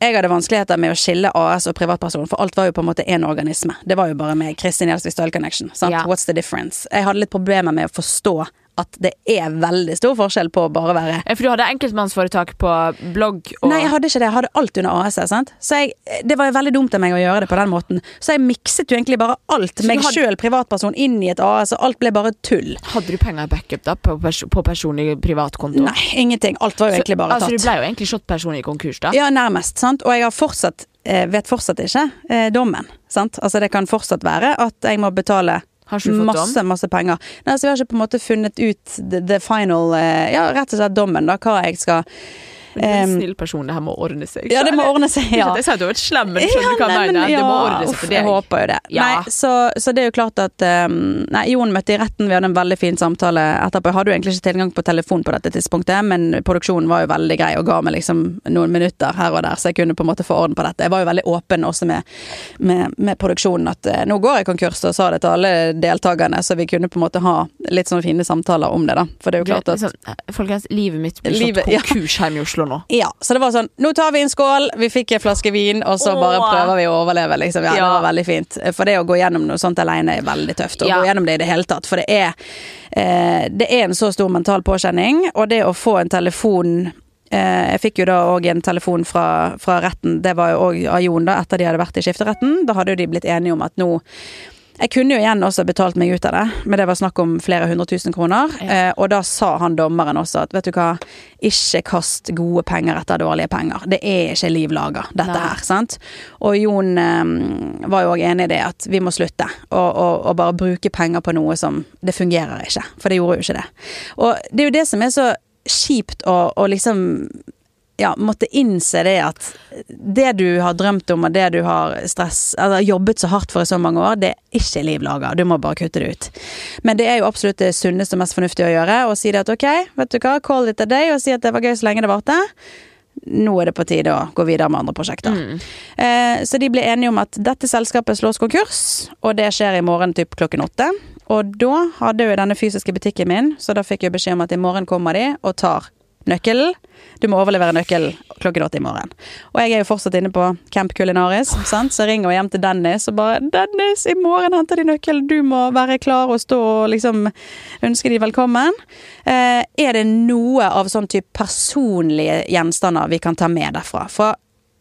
jeg hadde vanskeligheter med å skille AS og privatperson, for alt var jo på en måte én organisme. Det var jo bare meg, Kristin Gjelsvik Style Connection. Sant? Ja. What's the difference? Jeg hadde litt problemer med å forstå at det er veldig stor forskjell på å bare være For du hadde enkeltmannsforetak på blogg og Nei, jeg hadde ikke det. Jeg hadde alt under AS. Sant? Så jeg, det var veldig dumt av meg å gjøre det på den måten. Så jeg mikset jo egentlig bare alt, meg hadde- sjøl, privatperson, inn i et AS, og alt ble bare tull. Hadde du penger i backup da på, pers på personlig privatkonto? Nei, ingenting. Alt var jo egentlig bare altså, tatt. du ble jo egentlig slått personlig konkurs, da? Ja, nærmest. sant? Og jeg har fortsatt, eh, vet fortsatt ikke eh, dommen. sant? Altså Det kan fortsatt være at jeg må betale Har ikke fått masse masse penger. Nei, så Vi har ikke på en måte funnet ut the, the final eh, Ja, rett og slett dommen, da. Hva jeg skal Men du er en snill person, det her må ordne seg. Ja, det må ordne seg, ja. Jeg sa at du var et slem, men skjønner du hva jeg mener? Det må ordne seg for deg. Jeg håper jo det. Ja. Nei, så, så det er jo klart at um, Nei, Jon møtte i retten, vi hadde en veldig fin samtale etterpå. Jeg hadde jo egentlig ikke tilgang på telefon på dette tidspunktet, men produksjonen var jo veldig grei og ga meg liksom noen minutter her og der, så jeg kunne på en måte få orden på dette. Jeg var jo veldig åpen også med, med, med produksjonen at uh, nå går jeg konkurs, og sa det til alle deltakerne, så vi kunne på en måte ha litt sånne fine samtaler om det, da. For det er jo klart at Sånn, folkens, livet mitt blir slått konkurs hjemme i Oslo nå. Ja, så det var sånn Nå tar vi en skål, vi fikk en flaske vin, og så bare prøver vi å overleve, liksom. Ja, Ja. det var veldig fint. For det å gå gjennom noe sånt alene er veldig tøft. Å Ja. gå gjennom det i det hele tatt. For det er eh, Det er en så stor mental påkjenning, og det å få en telefon eh, Jeg fikk jo da òg en telefon fra, fra retten, det var jo òg av Jon, da, etter de hadde vært i skifteretten. Da hadde jo de blitt enige om at nå jeg kunne jo igjen også betalt meg ut av det, men det var snakk om flere hundre tusen kroner. Ja. Eh, og da sa han dommeren også at vet du hva, ikke kast gode penger etter dårlige penger. Det er ikke liv laga, dette Nei. her. sant? Og Jon eh, var jo òg enig i det, at vi må slutte å bare bruke penger på noe som Det fungerer ikke. For det gjorde jo ikke det. Og det er jo det som er så kjipt å, å liksom ja, måtte innse det at det du har drømt om og det du har stress, altså, jobbet så hardt for i så mange år, det er ikke liv laga. Du må bare kutte det ut. Men det er jo absolutt det sunneste og mest fornuftige å gjøre. Å si det at ok, vet du hva, call it a day, og si at det var gøy så lenge det varte. Nå er det på tide å gå videre med andre prosjekter. Eh, så de ble enige om at dette selskapet slås konkurs, og det skjer i morgen typ klokken åtte. Og da hadde jo denne fysiske butikken min, så da fikk jeg beskjed om at i morgen kommer de og tar nøkkelen. Du må overlevere nøkkelen klokken åtte i morgen. Og jeg er jo fortsatt inne på Camp Culinaris, sant? så jeg ringer hjem til Dennis og bare 'Dennis, i morgen henter de nøkkelen. Du må være klar og stå og liksom ønske de velkommen'. Eh, er det noe av sånn type personlige gjenstander vi kan ta med derfra? For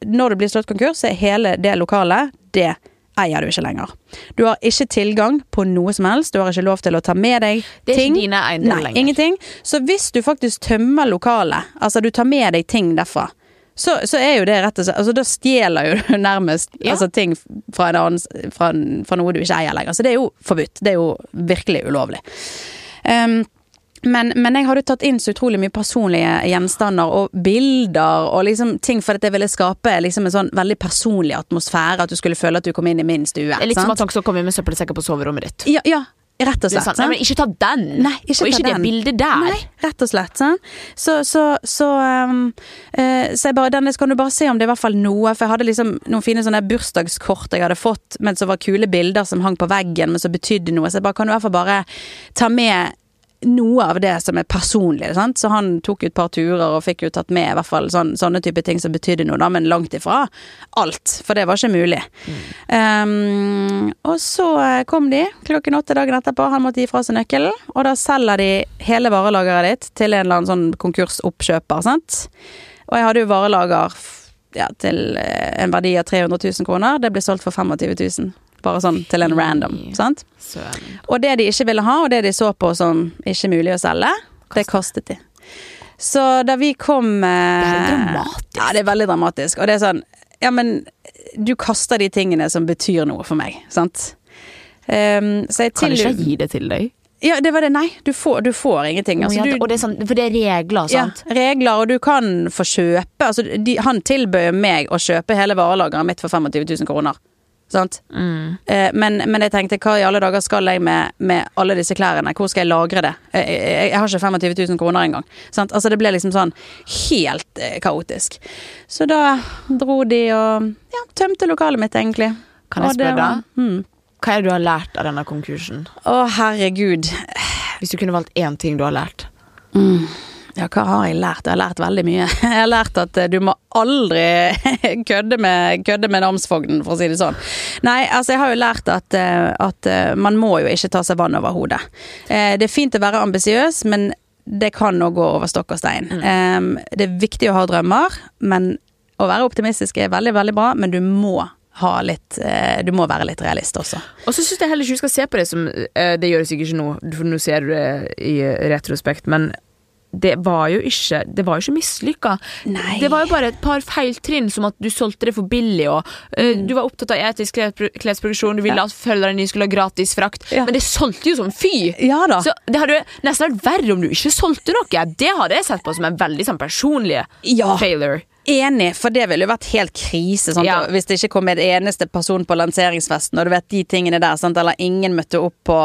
når det blir slått konkurs, er hele det lokalet det eier du ikke lenger. Du har ikke tilgang på noe som helst. Du har ikke lov til å ta med deg Det er ting. ikke dine Nei, lenger. ingenting. Så hvis du faktisk tømmer lokalet, altså du tar med deg ting derfra, så, så er jo det rett og slett Altså da stjeler jo du nærmest Ja. altså, ting fra, en annen, fra, fra noe du ikke eier lenger. Så det er jo forbudt. Det er jo virkelig ulovlig. Um, men, men jeg hadde tatt inn så utrolig mye personlige gjenstander og bilder og liksom ting for at det ville skape liksom en sånn veldig personlig atmosfære. At du skulle føle at du kom inn i min stue. Det litt som han skal komme inn med søppelsekker på soverommet ditt. Ja, ja, rett og slett. sant. Nei, men ikke ta den! Nei, ikke og ta ikke den. det bildet der. Nei, rett og slett. Sant? Så, så, så, um, uh, så jeg bare Dennis, kan du bare se om det er i hvert fall noe? For jeg hadde liksom noen fine sånne bursdagskort jeg hadde fått, men som var kule bilder som hang på veggen, men som betydde noe. Så jeg bare kan du i hvert fall bare ta med noe av det som er personlig. Sant? Så han tok jo et par turer og fikk jo tatt med i hvert fall sånn, sånne type ting som betydde noe, da, men langt ifra alt. For det var ikke mulig. Um, og så eh, kom de klokken åtte dagen etterpå. Han måtte gi fra seg nøkkelen. Og da selger de hele varelageret ditt til en eller annen sånn konkursoppkjøper. Sant? Og jeg hadde jo varelager ja, til eh, en verdi av 300 000 kroner. Det ble solgt for 25 000. Bare sånn til en random. Sant? Og det de ikke ville ha, og det de så på som ikke mulig å selge, det kastet de. Så da vi kom eh, Det er dramatisk. Ja, det er veldig dramatisk. Og det er sånn Ja, men du kaster de tingene som betyr noe for meg, sant? Um, så jeg Kan til- ikke jeg gi det til deg? Ja, det var det. Nei, du får, du får ingenting. Altså, du, og det er sånn, for det er regler, sant? ja, regler, og du kan få kjøpe altså, de, Han tilbød meg å kjøpe hele varelageret mitt for 25 000 kroner. Sant? Mm. Eh, men, men jeg tenkte, hva i alle dager skal jeg med, med alle disse klærne? Hvor skal jeg lagre det? Jeg, jeg, jeg har ikke 25 000 kroner engang. Sant? Altså, det ble liksom sånn helt eh, kaotisk. Så da dro de og ja, tømte lokalet mitt, egentlig. Kan jeg spørre da deg? Mm. Hva er det du har lært av denne konkursen? Å, herregud. Hvis du kunne valgt én ting du har lært. Ja, hva har jeg lært? Jeg har lært veldig mye. Jeg har lært at eh, du må aldri kødde med, kødde med namsfogden, for å si det sånn. Nei, altså jeg har jo lært at, eh, at eh, man må jo ikke ta seg vann over hodet. Det er fint å være ambisiøs, men det kan nå gå over stokk og stein. Mm. Det er viktig å ha drømmer, men å være optimistisk er veldig, veldig bra, men du må ha litt Du må være litt realist også. Og så syns jeg heller ikke du skal se på det som Det gjør sikkert ikke nå, for nå ser du det i retrospekt, men det var jo ikke Det var jo ikke mislykka. Det var jo bare et par feiltrinn, som at du solgte det for billig, og eh, du var opptatt av etisk klespro- klesproduksjon, du ville at følgerne dine skulle ha gratis frakt, Ja. men det solgte jo som fy! Ja. Så det hadde jo nesten vært verre om du ikke solgte noe. Det hadde jeg sett på som en veldig sånn personlig Ja. failure. Enig, for det ville jo vært helt krise? Ja. hvis det ikke kom en eneste person på lanseringsfesten, og du vet de tingene der, sant? eller ingen møtte opp på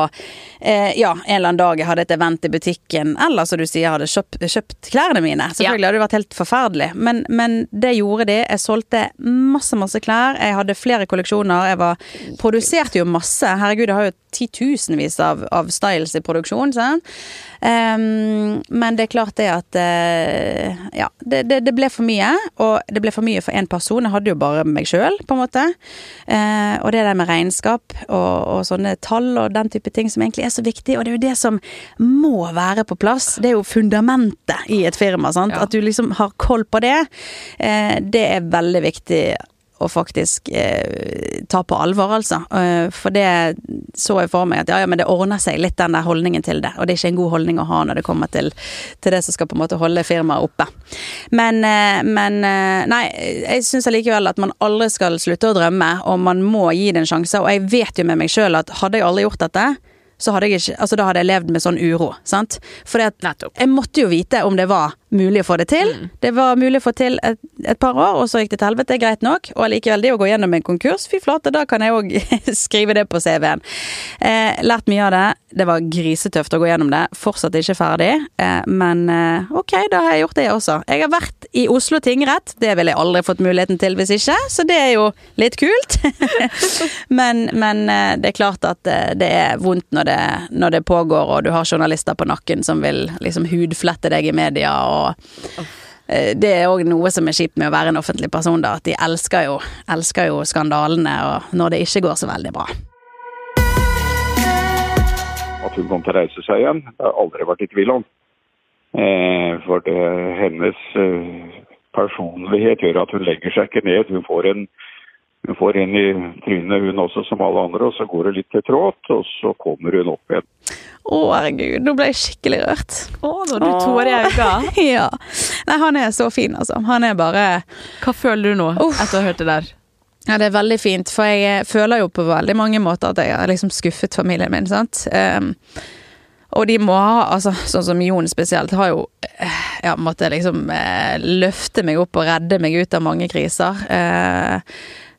eh, ja, en eller annen dag jeg hadde et event i butikken, eller som du sier, hadde kjøpt, kjøpt klærne mine. Selvfølgelig hadde det vært helt forferdelig, men, men det gjorde de. Jeg solgte masse, masse klær. Jeg hadde flere kolleksjoner. Jeg var, produserte jo masse. Herregud, jeg har jo titusenvis av, av styles i produksjon. Sant? Um, men det er klart det at uh, Ja, det, det, det ble for mye. Og det ble for mye for én person. Jeg hadde jo bare meg sjøl, på en måte. Eh, og det der med regnskap og, og sånne tall og den type ting som egentlig er så viktig, og det er jo det som må være på plass. Det er jo fundamentet i et firma. Sant? Ja. At du liksom har koll på det. Eh, det er veldig viktig å faktisk eh, ta på alvor, altså. Eh, for det så jeg for meg at ja, ja, men det ordner seg litt, den der holdningen til det. Og det er ikke en god holdning å ha når det kommer til, til det som skal på en måte holde firmaet oppe. Men, eh, men eh, nei, jeg syns allikevel at man aldri skal slutte å drømme, og man må gi det en sjanse. Og jeg vet jo med meg sjøl at hadde jeg aldri gjort dette, så hadde jeg ikke, altså da hadde jeg levd med sånn uro. sant? For jeg måtte jo vite om det var mulig å få det til. Det var mulig å få til et, et par år, og så gikk det til helvete. Greit nok. Og allikevel, det å gå gjennom en konkurs, fy flate, da kan jeg òg skrive det på CV-en. Eh, lært mye av det. Det var grisetøft å gå gjennom det. Fortsatt ikke ferdig, eh, men eh, ok, da har jeg gjort det også. Jeg har vært i Oslo tingrett. Det ville jeg aldri fått muligheten til hvis ikke, så det er jo litt kult. men, men eh, det er klart at eh, det er vondt når det, når det pågår, og du har journalister på nakken som vil liksom hudflette deg i media. og eh, det er òg noe som er kjipt med å være en offentlig person, da. At de elsker jo, elsker jo skandalene og når det ikke går så veldig bra. at hun kom til å reise seg igjen. Det har aldri vært i tvil om. Eh, for det, hennes eh, personlighet gjør at hun legger seg ikke ned. Hun får en hun får en i trynet, hun også, som alle andre, og så går det litt til tråd, og så kommer hun opp igjen. Å, herregud, nå ble jeg skikkelig rørt. Å, nå har du tårer i øynene. ja. Nei, han er så fin, altså. Han er bare Hva føler du nå Uff. etter å ha hørt det der? Ja, det er veldig fint, for jeg eh, føler jo på veldig mange måter at jeg har liksom skuffet familien min, sant. Um, og de må ha, altså sånn som Jon spesielt, har jo eh, ja, måtte liksom eh, løfte meg opp og redde meg ut av mange kriser. Eh,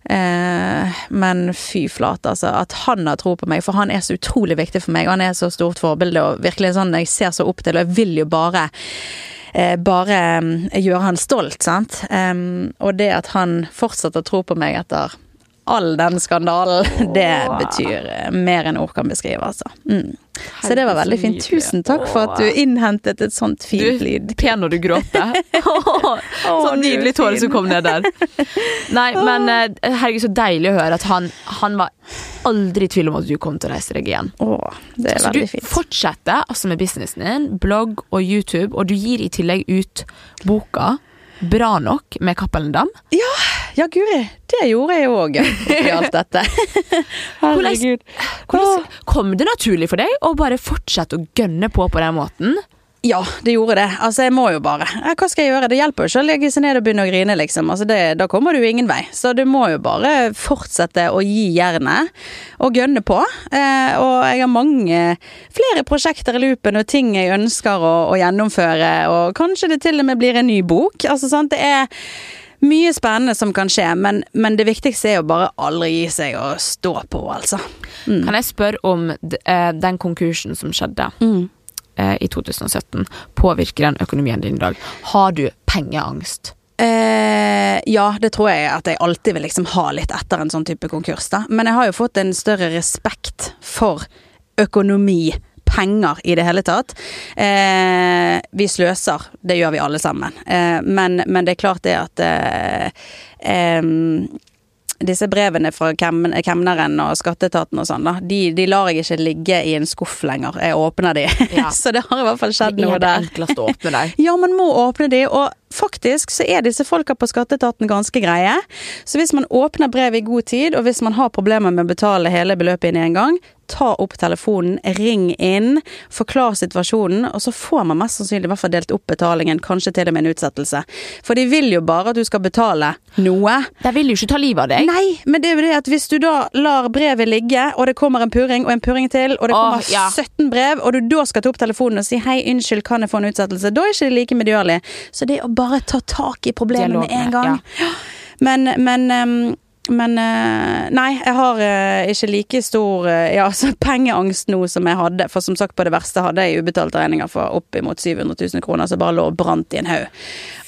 eh, men fy flate, altså. At han har tro på meg, for han er så utrolig viktig for meg. Og han er så stort forbilde, og virkelig sånn jeg ser så opp til, og jeg vil jo bare eh, bare um, gjøre han stolt, sant. Em, og det at han fortsatt har tro på meg etter all den skandalen, det betyr eh, mer enn ord kan beskrive, altså. Mm. Så det var veldig fint. Tusen takk for at du innhentet et sånt fint Du, er pen når du gråter. så er nydelig tåre som kom ned der. Nei, men eh, herregud, så deilig å høre at han, han var aldri i tvil om at du kom til å reise deg igjen. Åh, det er Så veldig fint. Du fortsetter altså med businessen din, blogg og YouTube, og du gir i tillegg ut boka Bra nok med Cappelen Dam. Ja, guri, det gjorde jeg òg, oppi alt dette. Herregud. Hvordan kom det naturlig for deg å bare fortsette å gønne på på den måten? Ja, det gjorde det. Altså, jeg må jo bare. Hva skal jeg gjøre? Det hjelper jo ikke å legge seg ned og begynne å grine, liksom. Altså, det, da kommer du ingen vei. Så du må jo bare fortsette å gi jernet og gønne på. Eh, og jeg har mange flere prosjekter i loopen og ting jeg ønsker å, å gjennomføre, og kanskje det til og med blir en ny bok. Altså, sant, det er mye spennende som kan skje, men, men det viktigste er jo bare aldri gi seg og stå på, altså. Kan jeg spørre om eh, den konkursen som skjedde eh, i 2017, påvirker den økonomien din i dag? Har du pengeangst? Eh, ja, det tror jeg at jeg alltid vil liksom ha litt etter en sånn type konkurs. da. Men jeg har jo fått en større respekt for økonomi, penger i det hele tatt. Eh, vi sløser, det gjør vi alle sammen. Eh, men, men det er klart det at eh, disse brevene fra kemneren og skatteetaten og sånn, da, de, de lar jeg ikke ligge i en skuff lenger. Jeg åpner de. Ja. Så det har i hvert fall skjedd Det noe er det der. enkleste å åpne deg. Ja, man må åpne de, og faktisk så er disse folka på skatteetaten ganske greie. Så hvis man åpner brevet i god tid, og hvis man har problemer med å betale hele beløpet inn i en gang, ta opp telefonen, ring inn, forklar situasjonen, og så får man mest sannsynlig i hvert fall delt opp betalingen, kanskje til og med en utsettelse. For de vil jo bare at du skal betale noe. De vil jo ikke ta livet av deg. Nei, men det er jo det at hvis du da lar brevet ligge, og det kommer en purring og en purring til, og det Åh, kommer ja. 17 brev, og du da skal ta opp telefonen og si 'hei, unnskyld, kan jeg få en utsettelse', da er ikke det like medgjørlig. Så det å bare ta tak i problemet med en gang. Ja. Men, men um, men eh, nei, jeg har eh, ikke like stor eh, ja, altså, pengeangst nå som jeg hadde. For som sagt, på det verste hadde jeg ubetalte regninger for oppimot 700 000 kroner som bare lå og brant i en haug.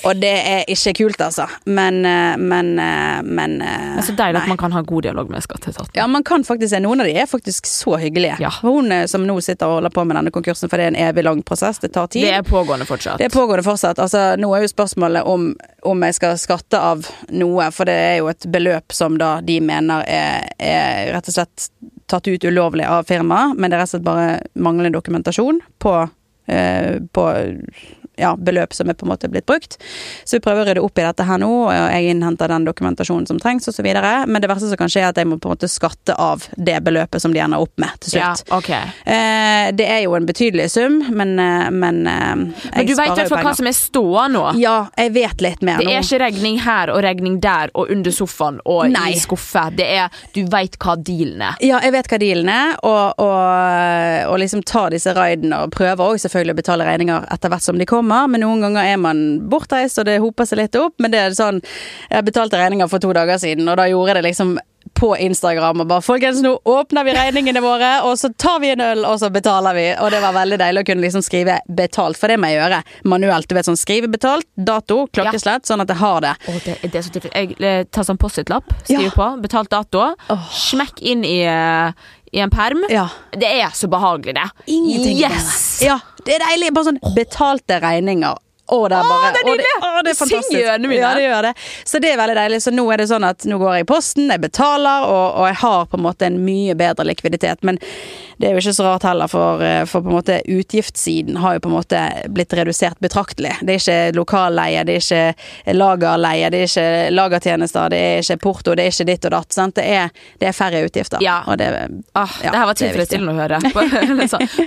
Og det er ikke kult, altså. Men eh, Men, eh, men eh, Det er så deilig nei. at man kan ha god dialog med skatteetaten. Ja, man kan faktisk se. Noen av de er faktisk så hyggelige. Ja. Hun som nå sitter og holder på med denne konkursen, for det er en evig lang prosess, det tar tid. Det er pågående fortsatt. Det er pågående fortsatt. Altså, nå er jo spørsmålet om, om jeg skal skatte av noe, for det er jo et beløp som da de mener er, er rett og slett tatt ut ulovlig av firmaet, men det er rett og slett bare manglende dokumentasjon på, eh, på ja, beløp som er på en måte blitt brukt. Så vi prøver å rydde opp i dette her nå, og jeg innhenter den dokumentasjonen som trengs osv. Men det verste som kan skje, er at jeg må på en måte skatte av det beløpet som de ender opp med til slutt. Ja, okay. ok. Eh, det er jo en betydelig sum, men, eh, men eh, Men du vet i hvert fall hva som er ståa nå. Ja, jeg vet litt mer Det nå. er ikke regning her og regning der og under sofaen og Nei. i skuffe. Det er Du veit hva dealen er. Ja, jeg vet hva dealen er, og, og, og liksom ta disse raidene og prøver òg selvfølgelig å betale regninger etter hvert som de kommer, men noen ganger er man bortreist og det hoper seg litt opp, men det er sånn Jeg betalte regninger for to dager siden, og da gjorde jeg det liksom på Instagram og bare 'Folkens, nå åpner vi regningene våre, og så tar vi en øl, og så betaler vi.' Og det var veldig deilig å kunne liksom skrive 'betalt', for det må jeg gjøre manuelt. Du vet sånn skrive betalt, dato, klokkeslett, sånn at jeg har det. Oh, det, det så. Jeg eh, tar sånn Post-It-lapp, skriver Ja. på, betalt dato, smekk inn i, eh, i en perm. Ja. Det er så behagelig, det. Ingenting Yes! Ja, det er deilig. Bare sånn betalte regninger. Å, det er bare det er nydelig! å, det å, Det synger i ørene mine. Ja, det gjør det. Så det er veldig deilig. Så nå er det sånn at nå går jeg i posten, jeg betaler, og, og jeg har på en måte en mye bedre likviditet. Men det er jo ikke så rart heller, for, eh, for på en måte utgiftssiden har jo på en måte blitt redusert betraktelig. Det er ikke lokalleie, det er ikke lagerleie, det er ikke lagertjenester, det er ikke porto, det er ikke ditt og datt. Sant? Det, er, det er færre utgifter. Ja. Det, Ah, Ja, det her var er tilfredsstillende å høre.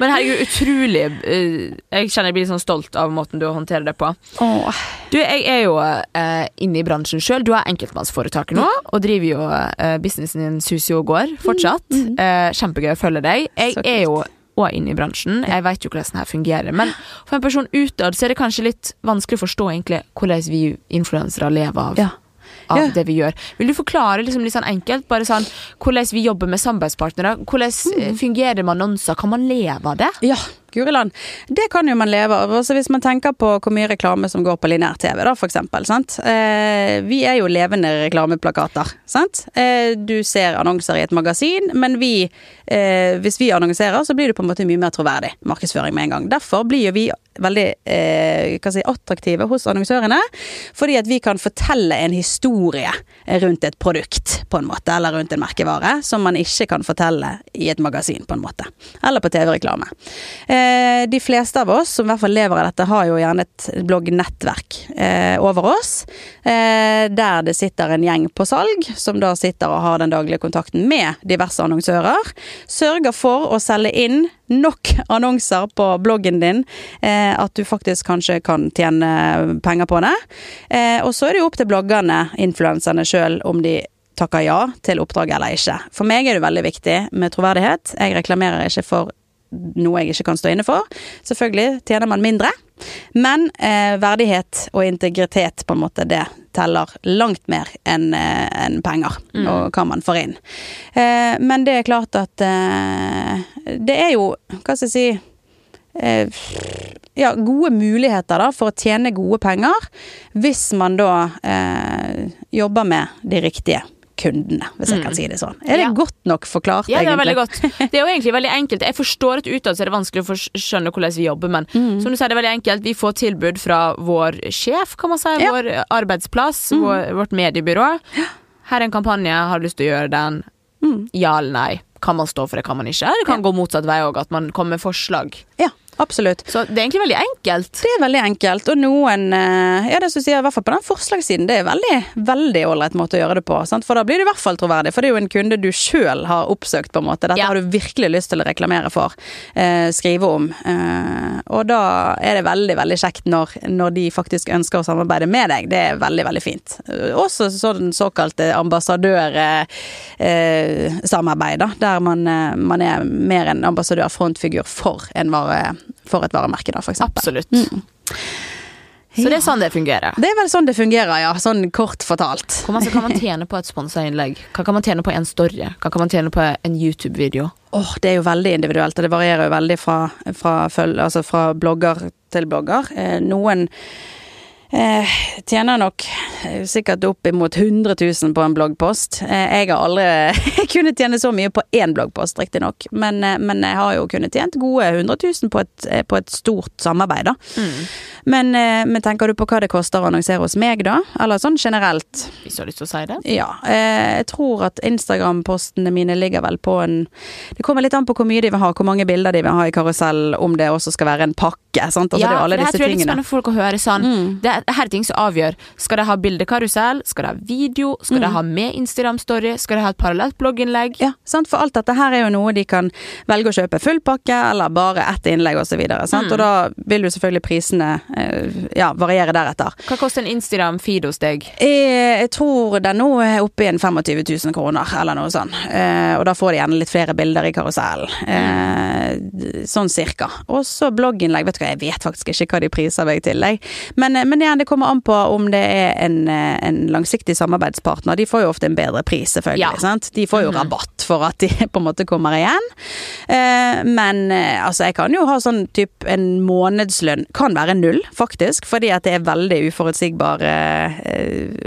Men herregud, utrolig eh, Jeg kjenner jeg blir sånn stolt av måten du håndterer det på. Åh. Du, Jeg er jo eh, inne i bransjen sjøl. Du er enkeltmannsforetaker nå, og driver jo eh, businessen din suser jo og går fortsatt. Eh, kjempegøy å følge deg. Jeg er jo òg inne i bransjen. Jeg vet jo hvordan det her fungerer. Men for en person utad så er det kanskje litt vanskelig å forstå egentlig hvordan vi influensere lever av. Ja. Av Ja. det vi gjør. Vil du forklare liksom litt sånn enkelt bare sånn, hvordan vi jobber med samarbeidspartnere? Hvordan Mm. eh, fungerer det med annonser? Kan man leve av det? Ja, guri land. Det kan jo man leve av. Også hvis man tenker på hvor mye reklame som går på linær-TV, da, for eksempel. Sant? Eh, vi er jo levende reklameplakater, sant. Eh, du ser annonser i et magasin, men vi, eh, hvis vi annonserer, så blir det på en måte mye mer troverdig markedsføring med en gang. Derfor blir jo vi veldig eh, si, attraktive hos annonsørene, fordi at vi kan fortelle en historie rundt et produkt, på en måte, eller rundt en merkevare, som man ikke kan fortelle i et magasin, på en måte. Eller på TV-reklame. Eh, de fleste av oss som i hvert fall lever av dette, har jo gjerne et bloggnettverk eh, over oss. Eh, der det sitter en gjeng på salg, som da sitter og har den daglige kontakten med diverse annonsører. Sørger for å selge inn nok annonser på bloggen din eh, at du faktisk kanskje kan tjene penger på det. Eh, og så er det jo opp til bloggerne, influenserne sjøl, om de takker ja til oppdraget eller ikke. For meg er det veldig viktig med troverdighet. Jeg reklamerer ikke for noe jeg ikke kan stå inne for. Selvfølgelig tjener man mindre, men eh, verdighet og integritet, på en måte, det teller langt mer enn eh, enn penger, og hva man får inn. Eh, men det er klart at eh, det er jo, hva skal jeg si eh, ja, gode muligheter da, for å tjene gode penger, hvis man da eh, jobber med de riktige kundene, hvis jeg kan si det sånn. Er det Ja. godt nok forklart, egentlig? Ja, det er veldig godt. Det er jo egentlig veldig enkelt. Jeg forstår at utad er det vanskelig å skjønne hvordan vi jobber, men Mm. som du sier, det er veldig enkelt. Vi får tilbud fra vår sjef, kan man si, Ja. Mm. vår arbeidsplass, vår, vårt mediebyrå. Her er en kampanje, har du lyst til å gjøre den? Mm. Ja eller nei? Kan man stå for det, kan man ikke? Det kan gå motsatt vei òg, at man kommer med forslag. Ja. Absolutt. Så det er egentlig veldig enkelt. Det er veldig enkelt, og noen eh, Ja, det som sier, i hvert fall på den forslagssiden, det er veldig veldig ålreit måte å gjøre det på. Sant? For da blir det i hvert fall troverdig, for det er jo en kunde du sjøl har oppsøkt, på en måte. Dette Ja. har du virkelig lyst til å reklamere for, eh, skrive om. Eh, og da er det veldig, veldig kjekt når, når de faktisk ønsker å samarbeide med deg. Det er veldig, veldig fint. Eh, Også sånn såkalte ambassadørsamarbeid, da. Der man, eh, man er mer en ambassadør, frontfigur, for, en vare, for et varemerke, da, for eksempel. Absolutt. Mm. Så det er sånn det fungerer. Det er vel sånn det fungerer, ja. Sånn kort fortalt. Hvor mye kan man tjene på et sponsa innlegg? Hva kan man tjene på en story? Hva kan man tjene på en YouTube-video? Åh, det er jo veldig individuelt, og det varierer jo veldig fra, fra, føl- altså fra blogger til blogger. Eh, noen eh, tjener nok eh, sikkert opp imot 100 000 på en bloggpost. Eh, jeg har aldri kunnet tjene så mye på én bloggpost, riktignok, men, eh, men jeg har jo kunnet tjent gode 100 000 på et, eh, på et stort samarbeid, da. Men, eh, men tenker du på hva det koster å annonsere hos meg, da? Eller sånn generelt? Hvis du har lyst til å si det. Ja, eh, jeg tror at Instagram-postene mine ligger vel på en Det kommer litt an på hvor mye de vil ha, hvor mange bilder de vil ha i karusell, om det også skal være en pakke. Sant? Altså, det for det her tror jeg er litt spennende for folk å høre sånn. Mm. Det er, her er ting som avgjør. Skal de ha bildekarusell? Skal de ha video? Skal Mm. de ha med Instagram-story? Skal de ha et parallelt blogginnlegg? Ja, sant? For alt dette her er jo noe de kan velge å kjøpe full pakke, eller bare ett innlegg osv. Mm. Og da vil jo selvfølgelig prisene eh, ja, variere deretter. Hva koster en Instagram-feed hos deg? Jeg, jeg tror den nå er oppe i en 25 000 kroner, eller noe sånt. Eh, og da får de gjerne litt flere bilder i karusellen. Eh, sånn cirka. Og så blogginnlegg. Vet du hva, jeg vet faktisk ikke hva de priser meg til, jeg. Men, eh, men igjen, det kommer an på om det er en, eh, en langsiktig samarbeidspartner. De får jo ofte en bedre pris, selvfølgelig. Ja. De får jo rabatt for at de på en måte kommer igjen. Eh, men eh, altså, jeg kan jo ha sånn typ en månedslønn. Kan være null, faktisk. Fordi at det er veldig uforutsigbar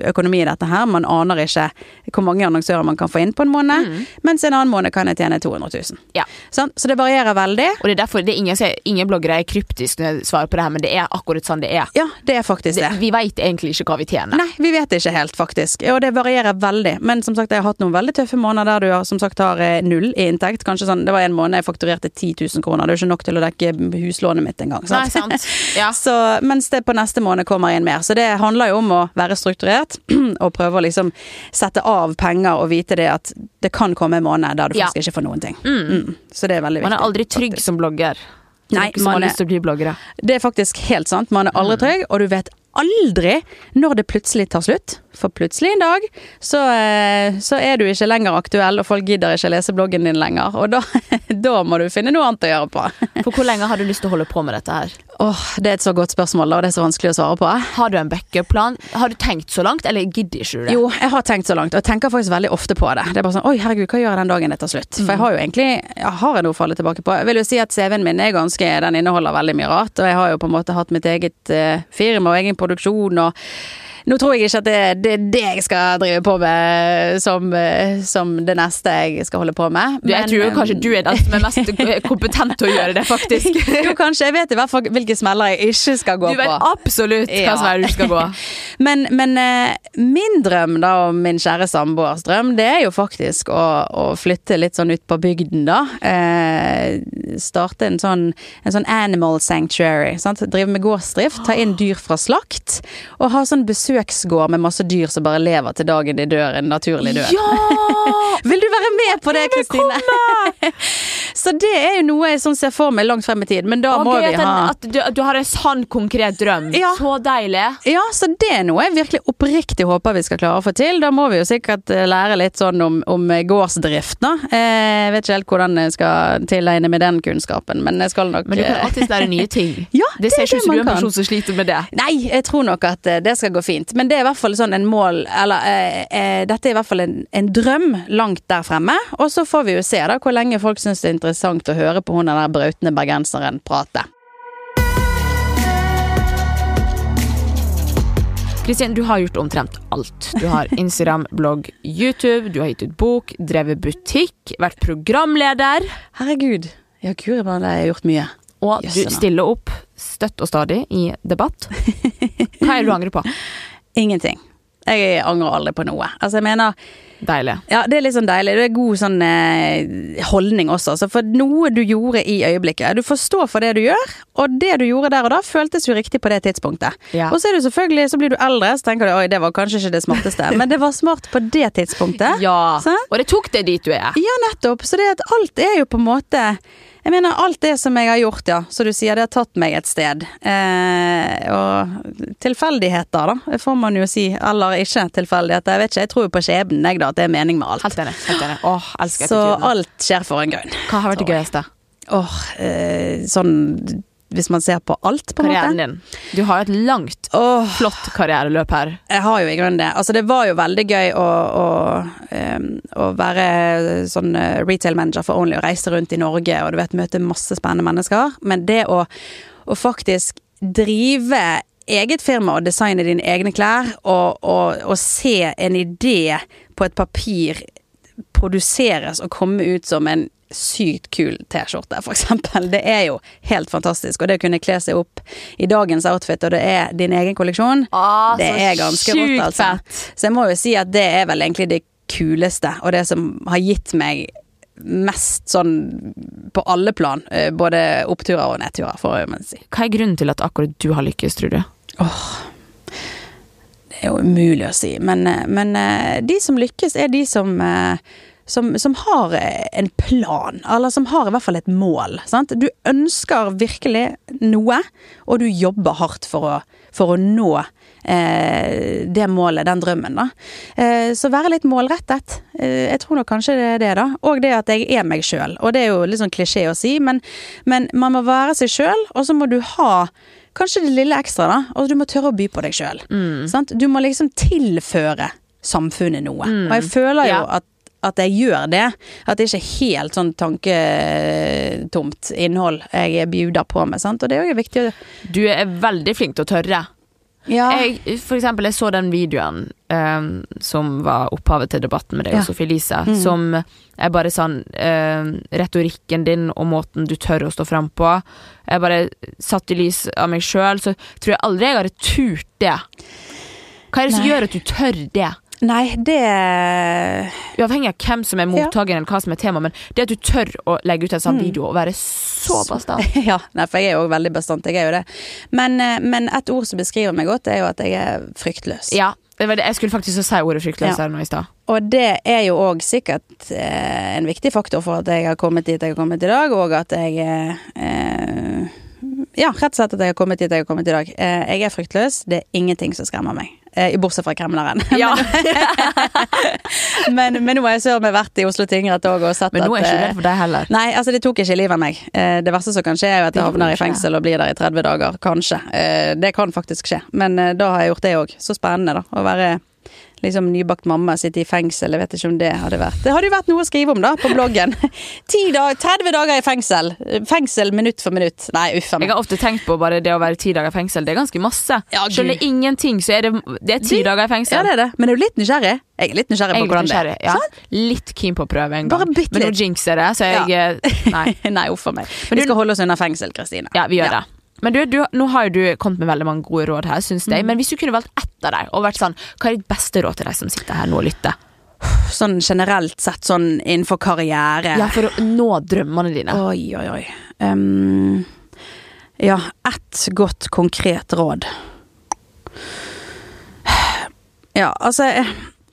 økonomi i dette her. Man aner ikke hvor mange annonsører man kan få inn på en måned. Mens en annen måned kan jeg tjene 200 000. Ja. Sånn? Så det varierer veldig. Og det er derfor det er ingen, ingen bloggere er kryptiske når jeg svarer på det her, men det er akkurat sånn det er. Ja, det er faktisk Det, det. vi veit egentlig ikke hva vi tjener. Nei, vi vet ikke helt, faktisk. Og det varierer veldig. Men som sagt, jeg har hatt noen veldig tøffe måneder der du har, som sagt har eh, null i inntekt. Kanskje sånn, Det var en måned jeg fakturerte 10 000 kroner. Det er jo ikke nok til å dekke huslånet mitt engang. Nei, sant? sant. Ja. Så, mens det på neste måned kommer inn mer. Så det handler jo om å være strukturert og prøve å liksom sette av penger og vite det at det kan komme en måned der du Ja. ikke får noen ting. Mm. Så det er veldig viktig. Man er aldri trygg faktisk. som blogger. Nei, noen som man har lyst til å bli bloggere. Det er faktisk helt sant. Man er Mm. aldri trygg, og du vet aldri når det plutselig tar slutt. For plutselig en dag så, eh, så er du ikke lenger aktuell, og folk gidder ikke lese bloggen din lenger. Og da, da må du finne noe annet å gjøre på. For hvor lenge har du lyst til å holde på med dette her? Åh, Det er et så godt spørsmål, og det er så vanskelig å svare på. Har du en backup-plan? Har du tenkt så langt, eller gidder ikke du det? Jo, jeg har tenkt så langt, og jeg tenker faktisk veldig ofte på det. Det er bare sånn Oi, herregud, hva gjør jeg den dagen det tar slutt? For jeg har jo egentlig jeg har jeg noe å falle tilbake på. Jeg vil jo si at CV-en min er ganske Den inneholder veldig mye rart, og jeg har jo på en måte hatt mitt eget eh, firma og egen produksjon og nå tror jeg ikke at det, det er det jeg skal drive på med som, eh, som det neste jeg skal holde på med. Men, jeg tror eh, kanskje du er den som er mest kompetent til å gjøre det, faktisk. jo, kanskje. Jeg vet i hvert fall hvilke smeller jeg ikke skal gå på. Du vet på. absolutt hva Ja. som er du skal gå. Men, men eh, min drøm, da, og min kjære samboers drøm, det er jo faktisk å, å flytte litt sånn ut på bygden, da. Eh, starte en sånn, en sånn animal sanctuary. Sant? Drive med gårdsdrift, ta inn dyr fra slakt, og ha sånn besøksgård med masse dyr som bare lever til dagen de dør en naturlig død. Ja! Vil du være med på det, Kristine? Så det er jo noe jeg sånn ser for meg langt frem i tid, men da Og må vi ha at du, du har en sann, konkret drøm. Ja. Så deilig. Ja, så det er noe jeg virkelig oppriktig håper vi skal klare å få til. Da må vi jo sikkert eh, lære litt sånn om, om gårdsdrift, da. Eh, Jeg vet ikke helt hvordan jeg skal tilegne meg den kunnskapen, men jeg skal nok Men du kan eh, alltid lære nye ting. Ja, Det ser ikke ut som du er en person som sliter med det. Nei, jeg tror nok at eh, det skal gå fint. Men det er i hvert fall sånn en mål Eller eh, eh, dette er i hvert fall en, en drøm langt der fremme. Og så får vi jo se da hvor lenge folk syns det er interessant å høre på hun den der brautende bergenseren prate. Kristin, du har gjort omtrent alt. Du har Instagram, blogg, YouTube, du har gitt ut bok, drevet butikk, vært programleder. Herregud. Ja, guri malla, jeg har gjort mye. Og du stiller opp støtt og stadig i debatt. Hva er det du angrer på? Ingenting. Jeg angrer aldri på noe. Altså, jeg mener Deilig. Ja, det er litt sånn deilig. Det er god sånn eh, holdning også. Altså, for noe du gjorde i øyeblikket Du får stå for det du gjør, og det du gjorde der og da, føltes jo riktig på det tidspunktet. Ja. Og så er du selvfølgelig, så blir du eldre, så tenker du oi, det var kanskje ikke det smarteste, men det var smart på det tidspunktet. Ja, så? og det tok det dit du er. Ja, nettopp. Så det at alt er jo på en måte Jeg mener, alt det som jeg har gjort, ja, Som du sier, det har tatt meg et sted. Eh, og tilfeldigheter, da, får man jo si. Eller ikke tilfeldigheter. Jeg vet ikke, jeg tror jo på skjebnen, jeg, da. At det er mening med alt. Helt enig. helt enig. Åh, elsker Så alt skjer for en grunn. Hva har vært det gøyeste? Åh, eh, sånn Hvis man ser på alt, på en Karrieren måte. din. Du har et langt, oh. flott karriereløp her. jeg har jo i grunnen det. Altså, det var jo veldig gøy å, å, um, å være sånn eh, retail manager for Only og reise rundt i Norge og du vet, møte masse spennende mennesker. Men det å, å faktisk drive eget firma og designe dine egne klær, og, og, og se en idé på et papir produseres og komme ut som en sykt kul T-skjorte, eksempel. Det er jo helt fantastisk. Og det å kunne kle seg opp i dagens outfit, og det er din egen kolleksjon, Ah, det er ganske rått, altså. Så jeg må jo si at det er vel egentlig det kuleste, og det som har gitt meg mest sånn på alle plan. eh, Både oppturer og nedturer, for å si. Hva er grunnen til at akkurat du har lykkes, tror du? Det er jo umulig å si, men, eh, men eh, de som lykkes, er de som som, som har en plan, eller som har i hvert fall et mål. Sant? Du ønsker virkelig noe, og du jobber hardt for å, for å nå eh, det målet, den drømmen. Da. Eh, så være litt målrettet. Eh, jeg tror nok kanskje det er det, da. Og det at jeg er meg sjøl. Og det er jo litt sånn klisjé å si, men, men man må være seg sjøl, og så må du ha Kanskje det lille ekstra, da. Og du må tørre å by på deg sjøl. Du må liksom tilføre samfunnet noe. Og jeg føler jo Ja. at at jeg gjør det. At det ikke er helt sånn tanketomt innhold jeg bjuder på med. Sant? Og det er jo viktig Du er veldig flink til å tørre. Ja. Jeg, for eksempel, jeg så den videoen um, som var opphavet til debatten med deg Ja. og Sofie Elise, Mm. som er bare sånn ehm, Retorikken din og måten du tør å stå fram på. Jeg bare satt i lys av meg sjøl, så tror jeg aldri jeg hadde turt det. Hva er det som Nei. gjør at du tør det? Nei, det Uavhengig av hvem som er mottakeren eller hva som er tema, men det at du tør å legge ut en Mm. sånn video og være så bastant. Ja, nei, for jeg er jo veldig bastant. Jeg er jo det. Men, eh, men et ord som beskriver meg godt, er jo at jeg er fryktløs. Ja, det var det. jeg skulle faktisk si ordet fryktløs Ja. her nå i stad. Og det er jo òg sikkert eh, en viktig faktor for at jeg har kommet dit jeg har kommet i dag, og at jeg eh, eh, Ja, rett og slett at jeg har kommet dit jeg har kommet i dag. Eh, jeg er fryktløs. Det er ingenting som skremmer meg. Eh, bortsett fra kremleren. Ja. men, men nå har jeg søren meg vært i Oslo tingrett òg og sett at Men nå er jeg ikke eh, redd for deg heller. Nei, altså det tok ikke livet av meg. Eh, Det verste som kan skje er jo at jeg havner i fengsel og blir der i 30 dager. Kanskje. Eh, Det kan faktisk skje. Men eh, da har jeg gjort det òg. Så spennende, da. Å være liksom nybakt mamma, sitter i fengsel. Jeg vet ikke om det hadde vært Det hadde jo vært noe å skrive om, da, på bloggen. 10 dag, 30 dager i fengsel. Fengsel minutt for minutt. Nei, uff a Jeg har ofte tenkt på bare det å være ti dager i fengsel. Det er ganske masse. Ja. Skjønner ingenting, så er det, det er ti Du- dager i fengsel. Ja, det er det. Men er du litt nysgjerrig? Jeg er litt nysgjerrig på hvordan det er. Ja. Litt keen på å prøve en Bare gang. bitte Men nå jinxer jeg det, så jeg ja. Nei. Nei, uff a meg. Men du- skal holde oss unna fengsel, Kristine. Ja, vi gjør det. Men du, du, nå har jo du kommet med veldig mange gode råd her, syns Mm. Men hvis du kunne valgt ett av dem, og vært sånn Hva er ditt beste råd til deg som sitter her nå og lytter? Sånn generelt sett, sånn innenfor karriere. Ja, for å nå drømmene dine. Oi, oi, oi. Um, ja, ett godt, konkret råd. Ja, altså eh,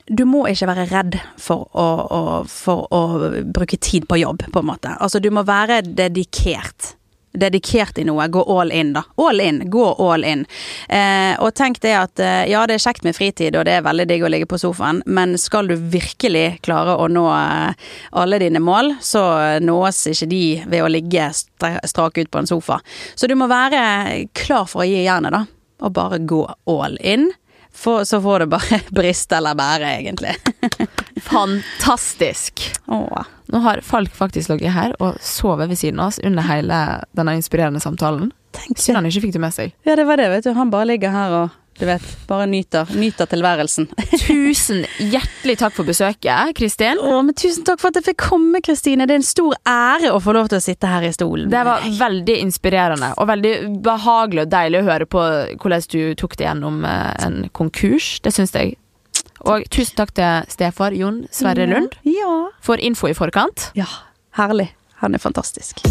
Du må ikke være redd for å, å, for å bruke tid på jobb, på en måte. Altså, du må være dedikert. Dedikert i noe. Gå all in, da. All in. Gå all in. Eh, og tenk det at eh, ja, det er kjekt med fritid, og det er veldig digg å ligge på sofaen, men skal du virkelig klare å nå eh, alle dine mål, så nås ikke de ved å ligge strak ut på en sofa. Så du må være klar for å gi jernet, da. Og bare gå all in. For, så får det bare briste eller bære, egentlig. Fantastisk! Åh. Nå har Falk faktisk ligget her og sovet ved siden av oss under hele denne inspirerende samtalen. Synd han ikke fikk det med seg. Ja, det var det, vet du. Han bare ligger her og du vet, bare nyter, nyter tilværelsen. Tusen hjertelig takk for besøket, Kristin. Å, men tusen takk for at jeg fikk komme, Kristine. Det er en stor ære å få lov til å sitte her i stolen. Det var veldig inspirerende og veldig behagelig og deilig å høre på hvordan du tok det gjennom eh, en konkurs. Det syns jeg Og tusen takk til stefar Jon Sverre Lund Ja. for info i forkant. Ja. Herlig. Han er fantastisk.